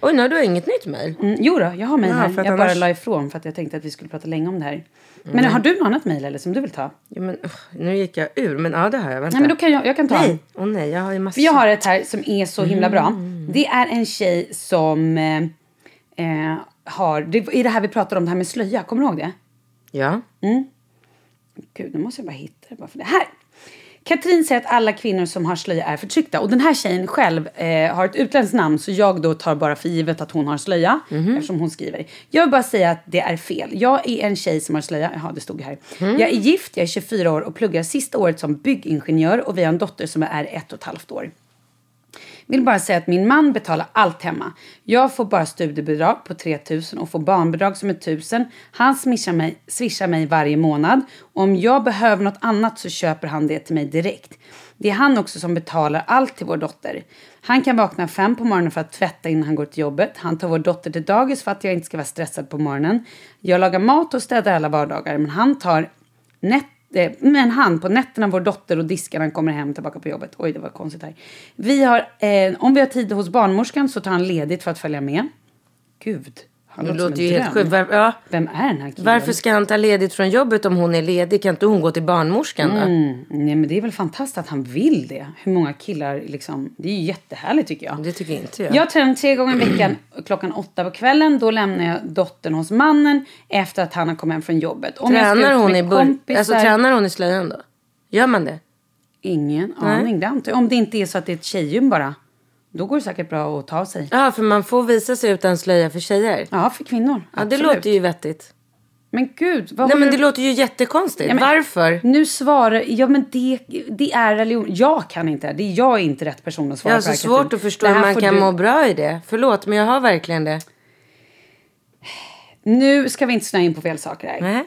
S4: Oj, nu har du inget nytt mejl.
S3: Mm, jo då, jag har mejl
S4: Ja,
S3: här. Jag bara
S4: annars-
S3: la ifrån för att jag tänkte att vi skulle prata länge om det här. Men har du något annat mejl eller som du vill ta?
S4: Ja, men, nu gick jag ur, men ja det har jag. Vänta.
S3: Nej, men då kan jag, jag kan ta.
S4: Nej, åh nej, jag har ju massor.
S3: För jag har ett här som är så himla bra.
S4: Mm.
S3: Det är en tjej som eh, eh, har... Det är det här vi pratade om, det här med slöja. Kommer du ihåg det?
S4: Ja.
S3: Gud, nu måste jag bara hitta det bara för det. Här! Katrin säger att alla kvinnor som har slöja är förtryckta. Och den här tjejen själv eh, har ett utländskt namn så jag då tar bara för givet att hon har slöja. Eftersom hon skriver. Jag vill bara säga att det är fel. Jag är en tjej som har slöja. Jaha, det stod här. Jag är gift, jag är 24 år och pluggar sista året som byggingenjör. Och vi har en dotter som är ett och ett halvt år. Vill bara säga att min man betalar allt hemma. Jag får bara studiebidrag på 3000 och får barnbidrag som är 1000. Han swishar mig, swishar mig varje månad. Och om jag behöver något annat så köper han det till mig direkt. Det är han också som betalar allt till vår dotter. Han kan vakna fem på morgonen för att tvätta innan han går till jobbet. Han tar vår dotter till dagis för att jag inte ska vara stressad på morgonen. Jag lagar mat och städar alla vardagar. Men han tar nätt med men han på nätterna, vår dotter och diskar han kommer hem tillbaka på jobbet. Oj, det var konstigt här. Vi har, eh, om vi har tid hos barnmorskan så tar han ledigt för att följa med. Gud, han låter
S4: låter ju helt sjukt. Var, ja.
S3: Vem är den här killen?
S4: Varför ska han ta ledigt från jobbet om hon är ledig? Kan inte hon gå till barnmorskan då?
S3: Mm, nej, men det är väl fantastiskt att han vill det. Hur många killar liksom... Det är ju jättehärligt tycker jag.
S4: Det tycker inte jag.
S3: Jag tränar tre gånger i veckan klockan åtta på kvällen. Då lämnar jag dottern hos mannen efter att han har kommit hem från jobbet. Om jag
S4: Tränar hon, i
S3: kompisar-
S4: alltså, tränar hon i slöjan då? Gör man det?
S3: Ingen aning. Det jag. Om det inte är så att det är ett tjejgym bara. Då går det säkert bra att ta sig.
S4: Ja, för man får visa sig utan slöja för tjejer.
S3: Ja, för kvinnor.
S4: Ja, det
S3: Absolut.
S4: låter ju vettigt.
S3: Men gud, vad
S4: Nej, men
S3: du-
S4: det låter ju jättekonstigt.
S3: Ja, men-
S4: Varför?
S3: Nu svarar... Ja, men det, det är religion. Jag kan inte. Det jag är inte rätt person att svara
S4: Jag har
S3: på det
S4: så
S3: här,
S4: svårt
S3: Katrin.
S4: att förstå
S3: Det
S4: hur man kan
S3: du-
S4: må bra i det. Förlåt, men jag har verkligen det.
S3: Nu ska vi inte snöa in på fel saker här.
S4: Nej.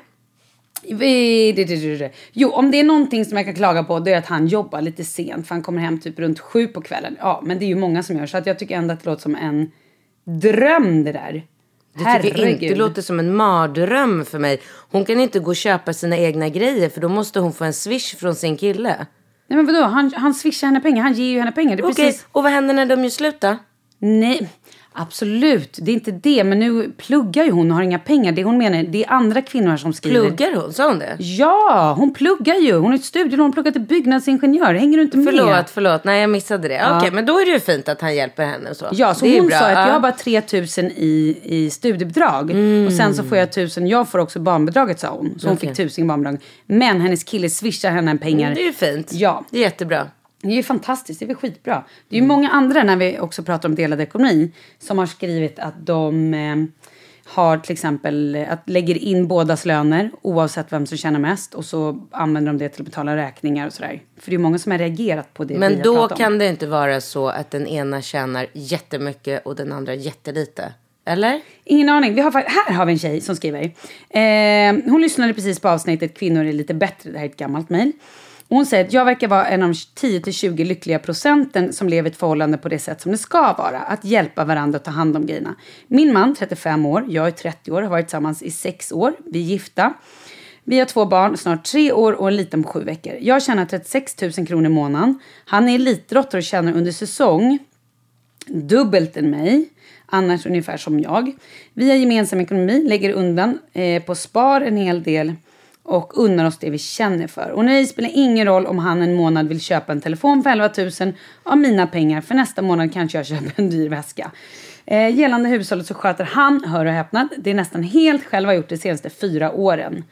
S3: Jo, om det är någonting som jag kan klaga på det är att han jobbar lite sent för han kommer hem typ runt sju på kvällen. Ja, men det är ju många som gör så att jag tycker ändå att det låter som en dröm det där.
S4: Det tycker inte. Det låter som en mardröm för mig. Hon kan inte gå och köpa sina egna grejer för då måste hon få en swish från sin kille.
S3: Nej men vadå, han, han swishar henne pengar, han ger ju henne pengar.
S4: Okej,
S3: precis...
S4: och vad händer när de gör slut då?
S3: Nej, Absolut, det är inte det. Men nu pluggar ju hon och har inga pengar. Det hon menar, det är andra kvinnor som skriver.
S4: Pluggar hon? Sa hon det?
S3: Ja, hon pluggar ju. Hon har ett studielån, hon pluggar till byggnadsingenjör. Hänger du inte med?
S4: Förlåt, förlåt. Nej, jag missade det. Okej, men då är det ju fint att han hjälper henne så.
S3: Ja, så
S4: det är
S3: hon sa att
S4: Ja.
S3: jag har bara 3000 i, i studiebidrag. Och sen så får jag 1000, jag får också barnbidraget sa hon. Så hon fick 1000 i barnbidrag. Men hennes kille swishar henne pengar.
S4: Det är ju fint.
S3: Ja.
S4: Det är jättebra.
S3: Det är ju fantastiskt, det är väl skitbra. Det är ju många andra, när vi också pratar om delad ekonomi, som har skrivit att de eh, har till exempel, eh, att lägger in bådas löner oavsett vem som tjänar mest och så använder de det till att betala räkningar och sådär. För det är många som har reagerat på det
S4: Men då kan det inte vara så att den ena tjänar jättemycket och den andra jättelite. Eller?
S3: Ingen aning. Vi har, här har vi en tjej som skriver. Eh, hon lyssnade precis på avsnittet Kvinnor är lite bättre. Det här är ett gammalt mejl. Och Hon säger att jag verkar vara en av de 10-20 lyckliga procenten som lever i ett förhållande på det sätt som det ska vara. Att hjälpa varandra att ta hand om grejerna. Min man, 35 år, jag är 30 år, har varit tillsammans i 6 år. Vi är gifta. Vi har två barn, snart tre år och en liten på sju veckor. Jag tjänar 36 000 kronor i månaden. Han är elitidrottare och tjänar under säsong dubbelt än mig. Annars ungefär som jag. Vi har gemensam ekonomi, lägger undan eh, på spar en hel del och unnar oss det vi känner för. Och nej, det spelar ingen roll om han en månad vill köpa en telefon för 11 000 av mina pengar. För nästa månad kanske jag köper en dyr väska. Eh, gällande hushållet så sköter han, hör och häpnad, det är nästan helt själv har gjort de senaste fyra åren.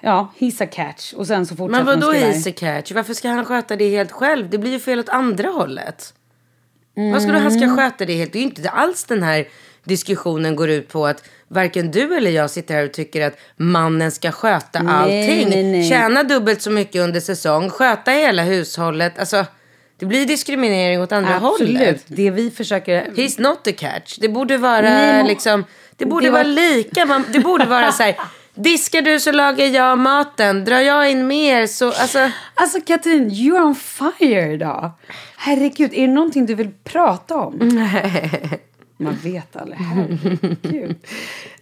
S3: Ja, he's a catch. Och sen så fortsätter
S4: Men vadå
S3: här.
S4: easy catch? Varför ska han sköta det helt själv? Det blir ju fel åt andra hållet. Vad ska du, han
S3: Mm.
S4: ska sköta det helt? Det är ju inte alls den här diskussionen går ut på att varken du eller jag sitter här och tycker att mannen ska sköta
S3: Nej,
S4: allting.
S3: nej, nej.
S4: Tjäna dubbelt så mycket under säsong, sköta hela hushållet. Alltså, det blir diskriminering åt andra
S3: Absolut.
S4: hållet.
S3: Det vi försöker...
S4: He's not a catch. Det borde vara
S3: Nej,
S4: liksom, det borde
S3: Det var-
S4: vara lika. Man, det borde vara så här, diskar du så lagar jag maten. Drar jag in mer så, alltså.
S3: Alltså Katrin, you're on fire idag. Herregud, är det någonting du vill prata om? Man vet aldrig. Herregud.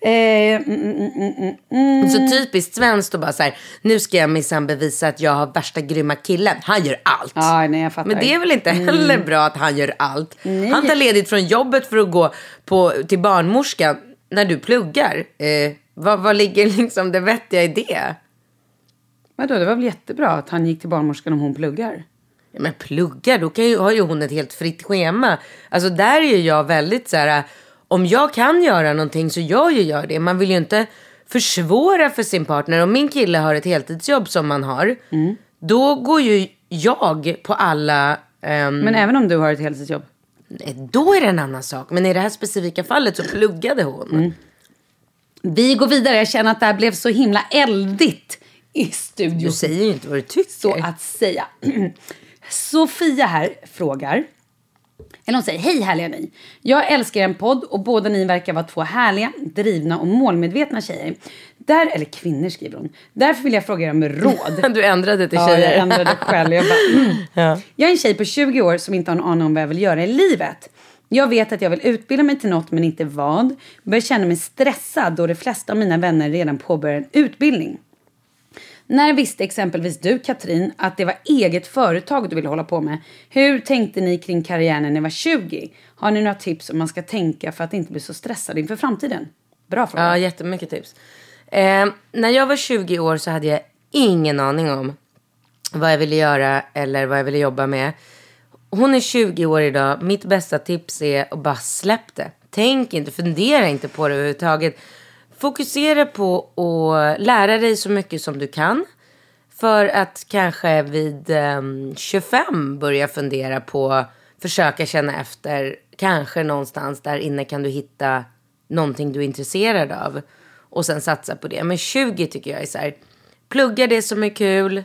S3: Eh, mm, mm, mm, mm, mm.
S4: Så typiskt svenskt och bara så här, nu ska jag minsann bevisa att jag har värsta grymma killen. Han gör allt.
S3: Ja, nej, jag fattar.
S4: Men det är väl inte heller bra att han gör allt.
S3: Nej.
S4: Han tar ledigt från jobbet för att gå på, till barnmorskan när du pluggar. Eh, vad, vad ligger liksom det vettiga i det?
S3: Vadå, det var väl jättebra att han gick till barnmorskan om hon pluggar?
S4: Men pluggar, då kan ju, har ju hon ett helt fritt schema. Alltså där är ju jag väldigt så här, om jag kan göra någonting så gör ju jag det. Man vill ju inte försvåra för sin partner. Om min kille har ett heltidsjobb som man har, då går ju jag på alla... ehm,
S3: Men även om du har ett heltidsjobb?
S4: Då är det en annan sak. Men i det här specifika fallet så pluggade hon.
S3: Vi går vidare. Jag känner att det här blev så himla eldigt i studion.
S4: Du säger ju inte vad du tycker.
S3: så att säga. Sofia här frågar. Eller hon säger, hej härliga ni. Jag älskar en podd och båda ni verkar vara två härliga, drivna och målmedvetna tjejer. Där, eller kvinnor skriver hon. Därför vill jag fråga er om råd.
S4: Du ändrade till
S3: Ja,
S4: tjejer.
S3: jag ändrade själv. Jag, bara, mm. jag är en tjej på 20 år som inte har en aning om vad jag vill göra i livet. Jag vet att jag vill utbilda mig till något men inte vad. Börjar känna mig stressad då de flesta av mina vänner redan påbörjar en utbildning. När visste exempelvis du Katrin att det var eget företag du ville hålla på med? Hur tänkte ni kring karriären när ni var 20? Har ni några tips om man ska tänka för att inte bli så stressad inför framtiden? Bra fråga.
S4: Ja, jättemycket tips. Eh, när jag var 20 år så hade jag ingen aning om vad jag ville göra eller vad jag ville jobba med. Hon är 20 år idag. Mitt bästa tips är att bara släpp det. Tänk inte, fundera inte på det överhuvudtaget. Fokusera på att lära dig så mycket som du kan. För att kanske vid eh, 25 börja fundera på, försöka känna efter. Kanske någonstans där inne kan du hitta någonting du är intresserad av. Och sen satsa på det. Men 20 tycker jag är så här, plugga det som är kul.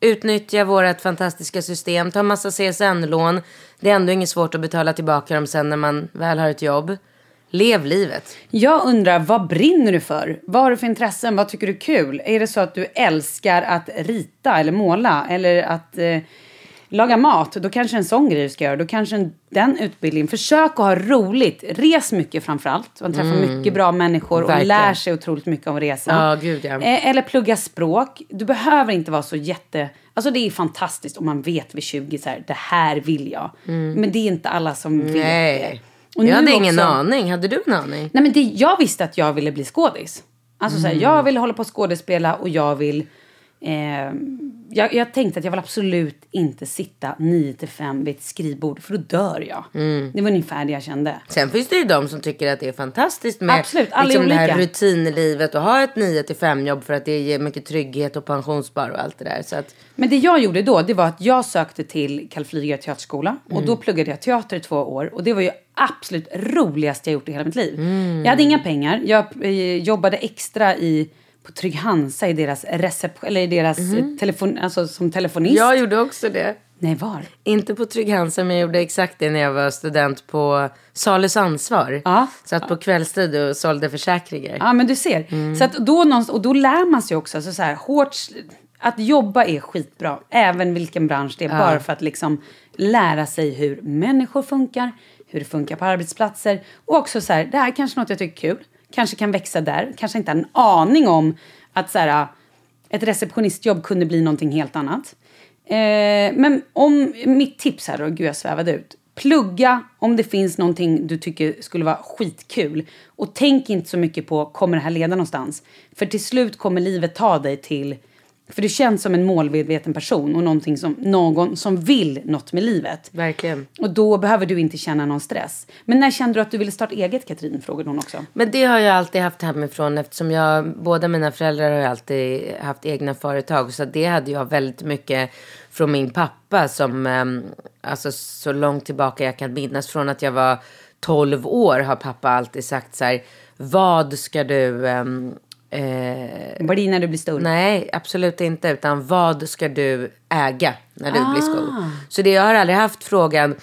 S4: Utnyttja vårt fantastiska system. Ta massa CSN-lån. Det är ändå inget svårt att betala tillbaka dem sen när man väl har ett jobb. Lev livet.
S3: Jag undrar, vad brinner du för? Vad har du för intressen? Vad tycker du är kul? Är det så att du älskar att rita eller måla? Eller att... Eh, laga mat, då kanske en sån grej du ska göra. Då kanske en, den utbildningen. Försök att ha roligt. Res mycket framförallt. Man träffar mycket bra människor och
S4: Verkligen.
S3: lär sig otroligt mycket om resan.
S4: Ja, gud, ja.
S3: Eh, Eller plugga språk. Du behöver inte vara så jätte... Alltså det är fantastiskt om man vet vid 20 så här, det här vill jag. Men det är inte alla som vet det. Och
S4: jag
S3: nu
S4: hade ingen
S3: också-
S4: aning. Hade du en aning?
S3: Nej men det, jag visste att jag ville bli skådis. Alltså så här, jag ville hålla på och skådespela och jag vill... Eh, jag, jag tänkte att jag vill absolut inte sitta 9 till 5 vid ett skrivbord för då dör jag. Det var ungefär det jag kände.
S4: Sen finns det ju de som tycker att det är fantastiskt med
S3: Absolut,
S4: liksom det här rutinlivet och ha ett 9 till 5 jobb för att det ger mycket trygghet och pensionsspar och allt det där. Så att,
S3: Men det jag gjorde då, det var att jag sökte till Karl Flyger teaterskola. Och då pluggade jag teater i två år. Och det var ju absolut roligaste jag gjort i hela mitt liv. Jag hade inga pengar. Jag eh, jobbade extra i, på Trygg Hansa i deras reception, eller i deras eh, telefon, alltså som telefonist.
S4: jag gjorde också det.
S3: Nej, var?
S4: Inte på Trygg Hansa, men jag gjorde exakt det när jag var student på Salus ansvar.
S3: Ja.
S4: Satt på kvällstid och sålde försäkringar.
S3: Ja, men du ser. Så att då, någonstans- och då lär man sig också. Alltså så här, hårt, att jobba är skitbra, även vilken bransch det är. Bara för att liksom lära sig hur människor funkar, hur det funkar på arbetsplatser. Och också så här, det här är kanske något jag tycker är kul. Kanske kan växa där. Kanske inte har en aning om att så här, ett receptionistjobb kunde bli någonting helt annat. Eh, men om mitt tips här då, gud jag svävade ut. Plugga om det finns någonting du tycker skulle vara skitkul. Och tänk inte så mycket på, kommer det här leda någonstans? För till slut kommer livet ta dig till, för du känns som en målmedveten person och någonting som, någon som vill något med livet.
S4: Verkligen.
S3: Och då behöver du inte känna någon stress. Men när kände du att du ville starta eget Katrin? Frågade hon också.
S4: Men det har jag alltid haft hemifrån eftersom jag, båda mina föräldrar har alltid haft egna företag. Så det hade jag väldigt mycket från min pappa som, ehm, alltså så långt tillbaka jag kan minnas från att jag var 12 år har pappa alltid sagt så här, vad ska du, ehm, eh,
S3: Bli när du blir stor.
S4: Nej, absolut inte. Utan vad ska du äga när du blir stor? Så det, jag har aldrig haft frågan,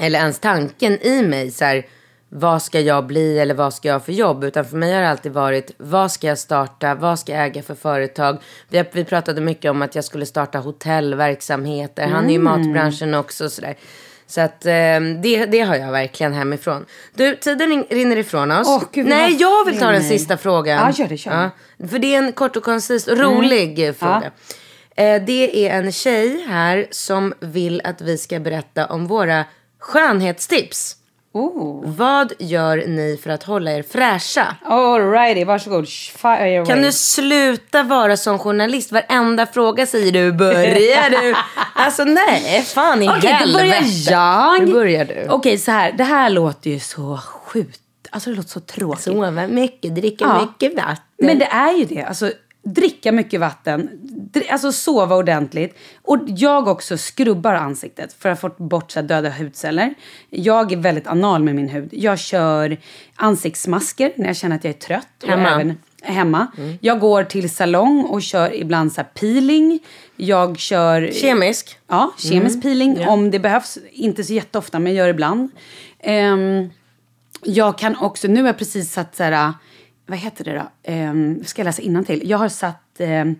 S4: eller ens tanken i mig, så här, vad ska jag bli eller vad ska jag ha för jobb? Utan för mig har det alltid varit, vad ska jag starta? Vad ska jag äga för företag? Vi, vi pratade mycket om att jag skulle starta hotellverksamheter. Han är ju i matbranschen också. Så, där. Så att eh, det, det har jag verkligen hemifrån. Du, tiden rin- rinner ifrån oss.
S3: Åh, Gud,
S4: Nej,
S3: vad
S4: jag vill ta den
S3: nej.
S4: sista frågan.
S3: Ja, gör det, kör.
S4: För det är en kort och koncis och rolig eh, fråga. Eh, det är en tjej här som vill att vi ska berätta om våra skönhetstips.
S3: Oh.
S4: Vad gör ni för att hålla er fräscha?
S3: Alrighty, varsågod. Fire away.
S4: Kan du sluta vara som journalist? Varenda fråga säger du, börjar du? Alltså nej, fan i
S3: Okej, då börjar
S4: helvete.
S3: jag.
S4: Nu börjar du.
S3: Okej, så här. Det här låter ju så sjukt. Alltså det låter så tråkigt.
S4: Sova mycket, dricka
S3: Ja.
S4: mycket vatten.
S3: Men det är ju det. Alltså, dricka mycket vatten, alltså sova ordentligt. Och jag också skrubbar ansiktet för att få bort så döda hudceller. Jag är väldigt anal med min hud. Jag kör ansiktsmasker när jag känner att jag är trött. och
S4: Hemma?
S3: Även, hemma. Jag går till salong och kör ibland så peeling. Jag kör...
S4: Kemisk?
S3: Ja, kemisk peeling om det behövs. Inte så jätteofta, men jag gör ibland. Ehm, jag kan också, nu har jag precis satt så här, vad heter det då? Um, ska jag läsa till? Jag har satt um,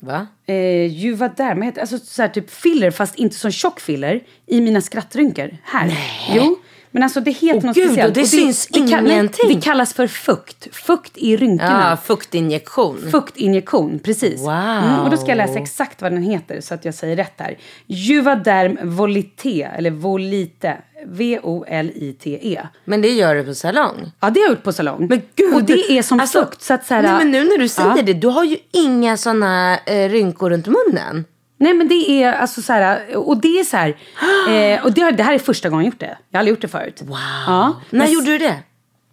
S4: Va?
S3: eh, Juvederm, vad heter det? Alltså så här typ filler, fast inte så tjock filler, i mina skrattrynkor. Här. Nej. Jo. Men alltså det heter
S4: Åh,
S3: något
S4: gud,
S3: speciellt.
S4: och det syns
S3: kall-
S4: ingenting.
S3: det kallas för fukt. Fukt i rynkorna.
S4: Ja, fuktinjektion.
S3: Fuktinjektion, precis.
S4: Wow.
S3: Mm, och då ska jag läsa exakt vad den heter så att jag säger rätt här. Juvederm volite, eller volite. V-O-L-I-T-E.
S4: Men det gör du på salong?
S3: Ja, det har jag gjort på salong.
S4: Men gud,
S3: och det är som
S4: alltså,
S3: fukt. Så att så här,
S4: Nej men nu när du säger
S3: ja.
S4: det, du har ju inga såna eh, rynkor runt munnen.
S3: Nej men det är alltså så här, och det är så här, eh, och det, det här är första gången jag gjort det. Jag har aldrig gjort det förut. Wow. Ja.
S4: När
S3: Men
S4: gjorde du det?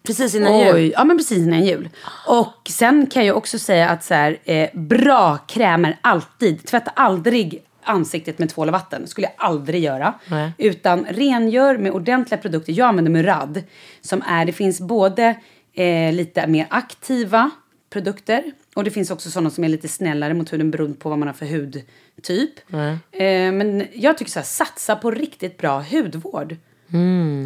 S4: Precis innan jul?
S3: Oj, ja men precis innan jul. Och sen kan jag också säga att så här, eh, bra krämer alltid. Tvätta aldrig ansiktet med tvål och vatten. skulle jag aldrig göra.
S4: Nej.
S3: Utan rengör med ordentliga produkter. Jag använder Murad. Som är, det finns både eh, lite mer aktiva produkter. Och det finns också sådana som är lite snällare mot huden beroende på vad man har för hudtyp. Eh, men jag tycker så här, satsa på riktigt bra hudvård.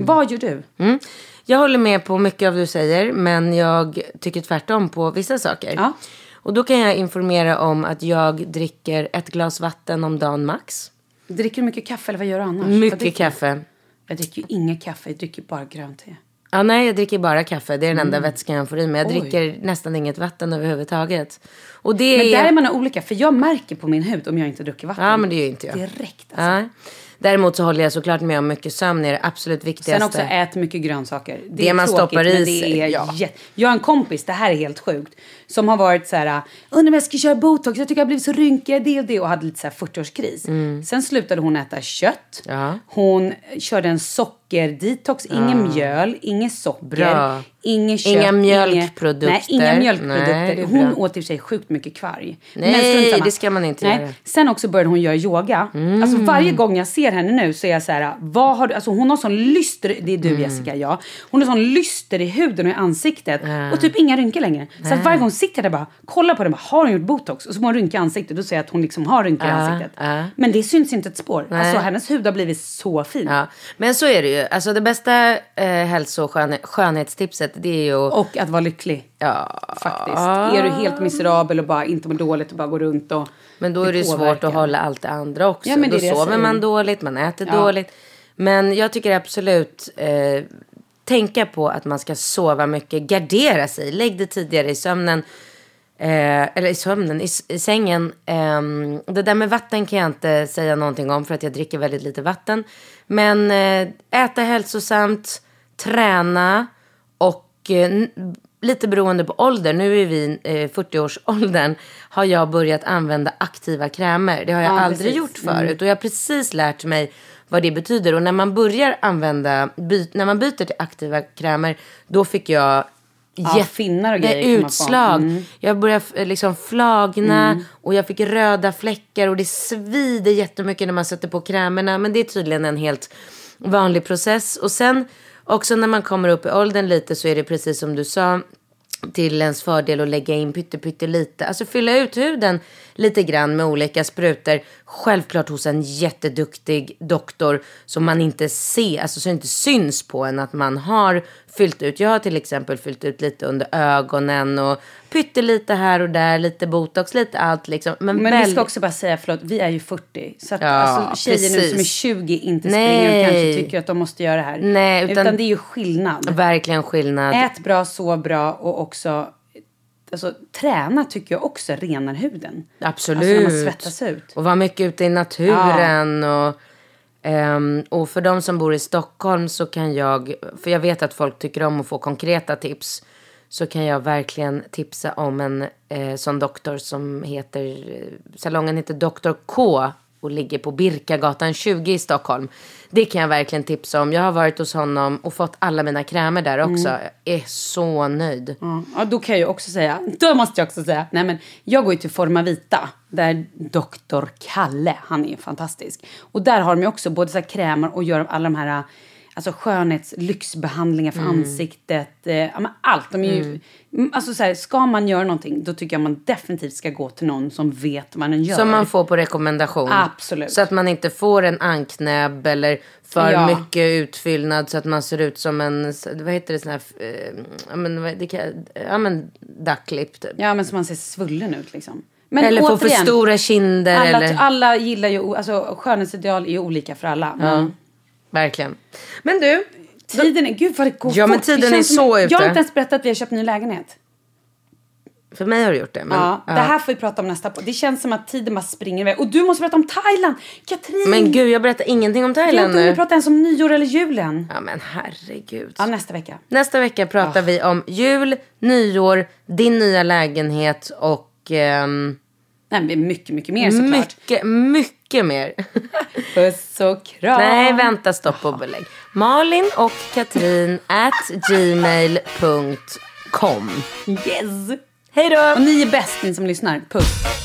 S3: Vad gör du?
S4: Mm. Jag håller med på mycket av det du säger, men jag tycker tvärtom på vissa saker.
S3: Ja.
S4: Och då kan jag informera om att jag dricker ett glas vatten om dagen max.
S3: Dricker du mycket kaffe eller vad gör du annars?
S4: Mycket kaffe.
S3: Jag dricker ju inget kaffe, jag dricker bara grönt te.
S4: Ja, nej, jag dricker bara kaffe. Det är den enda vätskan jag får i mig. Jag
S3: Mm. Oj.
S4: dricker nästan inget vatten överhuvudtaget. Och det
S3: Men
S4: är...
S3: där är man olika, för jag märker på min hud om jag inte dricker vatten.
S4: Ja, men det gör inte jag.
S3: Direkt alltså.
S4: Ja. Däremot så håller jag såklart med om mycket sömn är det absolut viktigaste.
S3: Sen också ät mycket grönsaker. Det,
S4: Det
S3: är
S4: man
S3: tråkigt,
S4: stoppar i
S3: men det
S4: sig,
S3: Är
S4: ja.
S3: Jag har en kompis, det här är helt sjukt, som har varit så här, undrar om jag ska köra botox, jag tycker jag har blivit så rynkig, det och det och hade lite så här 40-årskris. Sen slutade hon äta kött.
S4: Mm. Ja.
S3: Hon körde en sockerdetox, ingen mjöl, inget socker,
S4: Bra.
S3: inget kött.
S4: Inga mjölkprodukter.
S3: Nej, inga mjölkprodukter.
S4: Nej,
S3: hon åt i och för sig sjukt mycket kvarg.
S4: Nej,
S3: Men
S4: det ska man inte
S3: Nej.
S4: göra.
S3: Sen också började hon göra yoga. Alltså varje gång jag ser henne nu så är jag så här, vad har du, alltså hon har sån lyster, det är du Jessica, ja. Hon har sån lyster i huden och i ansiktet och typ inga rynkor längre. Så varje gång sitter jag där bara, kollar på den, bara, har hon gjort botox? Och så får hon rynka ansiktet, då säger jag att hon liksom har rynkor i ansiktet.
S4: ja.
S3: Men det syns inte ett spår.
S4: Nej.
S3: Alltså hennes hud har blivit så fin.
S4: Ja, men så är det ju. Alltså det bästa eh, hälso och skön, skönhetstipset det är ju...
S3: Och att vara lycklig.
S4: ja,
S3: Faktiskt. Är du helt miserabel och bara inte mår dåligt och bara går runt och
S4: Men då är det ju svårt
S3: påverkar.
S4: att hålla allt det andra också.
S3: Ja, men det
S4: då
S3: det
S4: sover man dåligt, man äter
S3: Ja.
S4: dåligt. Men jag tycker absolut eh, tänka på att man ska sova mycket, gardera sig, lägg dig tidigare i sömnen. Eh, eller i sömnen, i, i sängen. Ehm, det där med vatten kan jag inte säga någonting om för att jag dricker väldigt lite vatten. Men eh, äta hälsosamt, träna och eh, lite beroende på ålder, nu är vi eh, 40-årsåldern, har jag börjat använda aktiva krämer. Det har jag
S3: Ja,
S4: aldrig
S3: precis.
S4: gjort förut. Och jag har precis lärt mig vad det betyder. Och när man börjar använda, by, när man byter till aktiva krämer, då fick jag
S3: Ja, finnar och grejer
S4: utslag.
S3: Mm.
S4: Jag började liksom flagna och jag fick röda fläckar och det svider jättemycket när man sätter på krämerna. Men det är tydligen en helt vanlig process. Och sen också när man kommer upp i åldern lite så är det precis som du sa till ens fördel att lägga in pytte, pytte lite. Alltså fylla ut huden lite grann med olika sprutor. Självklart hos en jätteduktig doktor som man inte ser, alltså så inte syns på en att man har fyllt ut. Jag har till exempel fyllt ut lite under ögonen och pyttelite här och där, lite botox, lite allt liksom. Men,
S3: Men vi
S4: väldigt-
S3: ska också bara säga, förlåt, vi är ju 40. Så att
S4: Ja,
S3: alltså, tjejer nu som är
S4: precis.
S3: 20 inte
S4: Nej.
S3: springer och kanske tycker att de måste göra det här.
S4: Nej, utan-
S3: utan det är ju skillnad.
S4: Verkligen skillnad.
S3: Ät bra, sov bra och också alltså, träna tycker jag också renar huden.
S4: Absolut.
S3: Alltså när man svettas ut.
S4: Och vara mycket ute i naturen. Och, ehm, och för de som bor i Stockholm så kan jag, för jag vet att folk tycker om att få konkreta tips. Så kan jag verkligen tipsa om en eh, sån doktor som heter, eh, salongen heter Dr. K och ligger på Birkagatan 20 i Stockholm. Det kan jag verkligen tipsa om. Jag har varit hos honom och fått alla mina krämer där också.
S3: Mm.
S4: Jag är så nöjd.
S3: Ja, Ja, då kan jag också säga, då måste jag också säga, nej men jag går ju till Forma Vita, där doktor Kalle, han är ju fantastisk. Och där har de ju också både så krämer och gör alla de här alltså skönhets, lyxbehandlingar för ansiktet, eh, ja, allt. De är ju, mm. alltså så här, ska man göra någonting, då tycker jag man definitivt ska gå till någon som vet vad den gör.
S4: Som man får på rekommendation.
S3: Absolut.
S4: Så att man inte får en anknäbb eller för
S3: Ja.
S4: mycket utfyllnad så att man ser ut som en, vad heter det, sån här, eh, ja men, det kan, ja men ducklipp typ.
S3: Ja, men så man ser svullen ut liksom. Men
S4: eller får för
S3: återigen,
S4: stora kinder
S3: alla,
S4: eller.
S3: alla gillar ju, alltså skönhetsideal är ju olika för alla. Men
S4: Verkligen. Men du,
S3: Tiden är, gud vad det går
S4: Ja, men
S3: fort. Det
S4: tiden är
S3: känns som-
S4: så
S3: Jag
S4: ute.
S3: har inte ens berättat att vi har köpt ny lägenhet.
S4: för mig har du gjort det. Men,
S3: Ja. Det här får vi prata om nästa på. Det känns som att tiden bara springer iväg. Och du måste berätta om Thailand! Katrin!
S4: men gud, jag berättar ingenting om
S3: vi
S4: Thailand
S3: inte hunnit
S4: nu.
S3: prata ens om nyår eller julen.
S4: Ja men herregud.
S3: Ja, nästa vecka.
S4: Nästa vecka pratar vi om jul, nyår, din nya lägenhet och ehm,
S3: Nej, men mycket, mycket mer såklart.
S4: mycket, mycket mer.
S3: Puss och kram!
S4: Nej, vänta, stopp och belägg. Malin och Katrin at gmail.com.
S3: Yes!
S4: Hej då!
S3: Och ni är bäst, ni som lyssnar. Puss!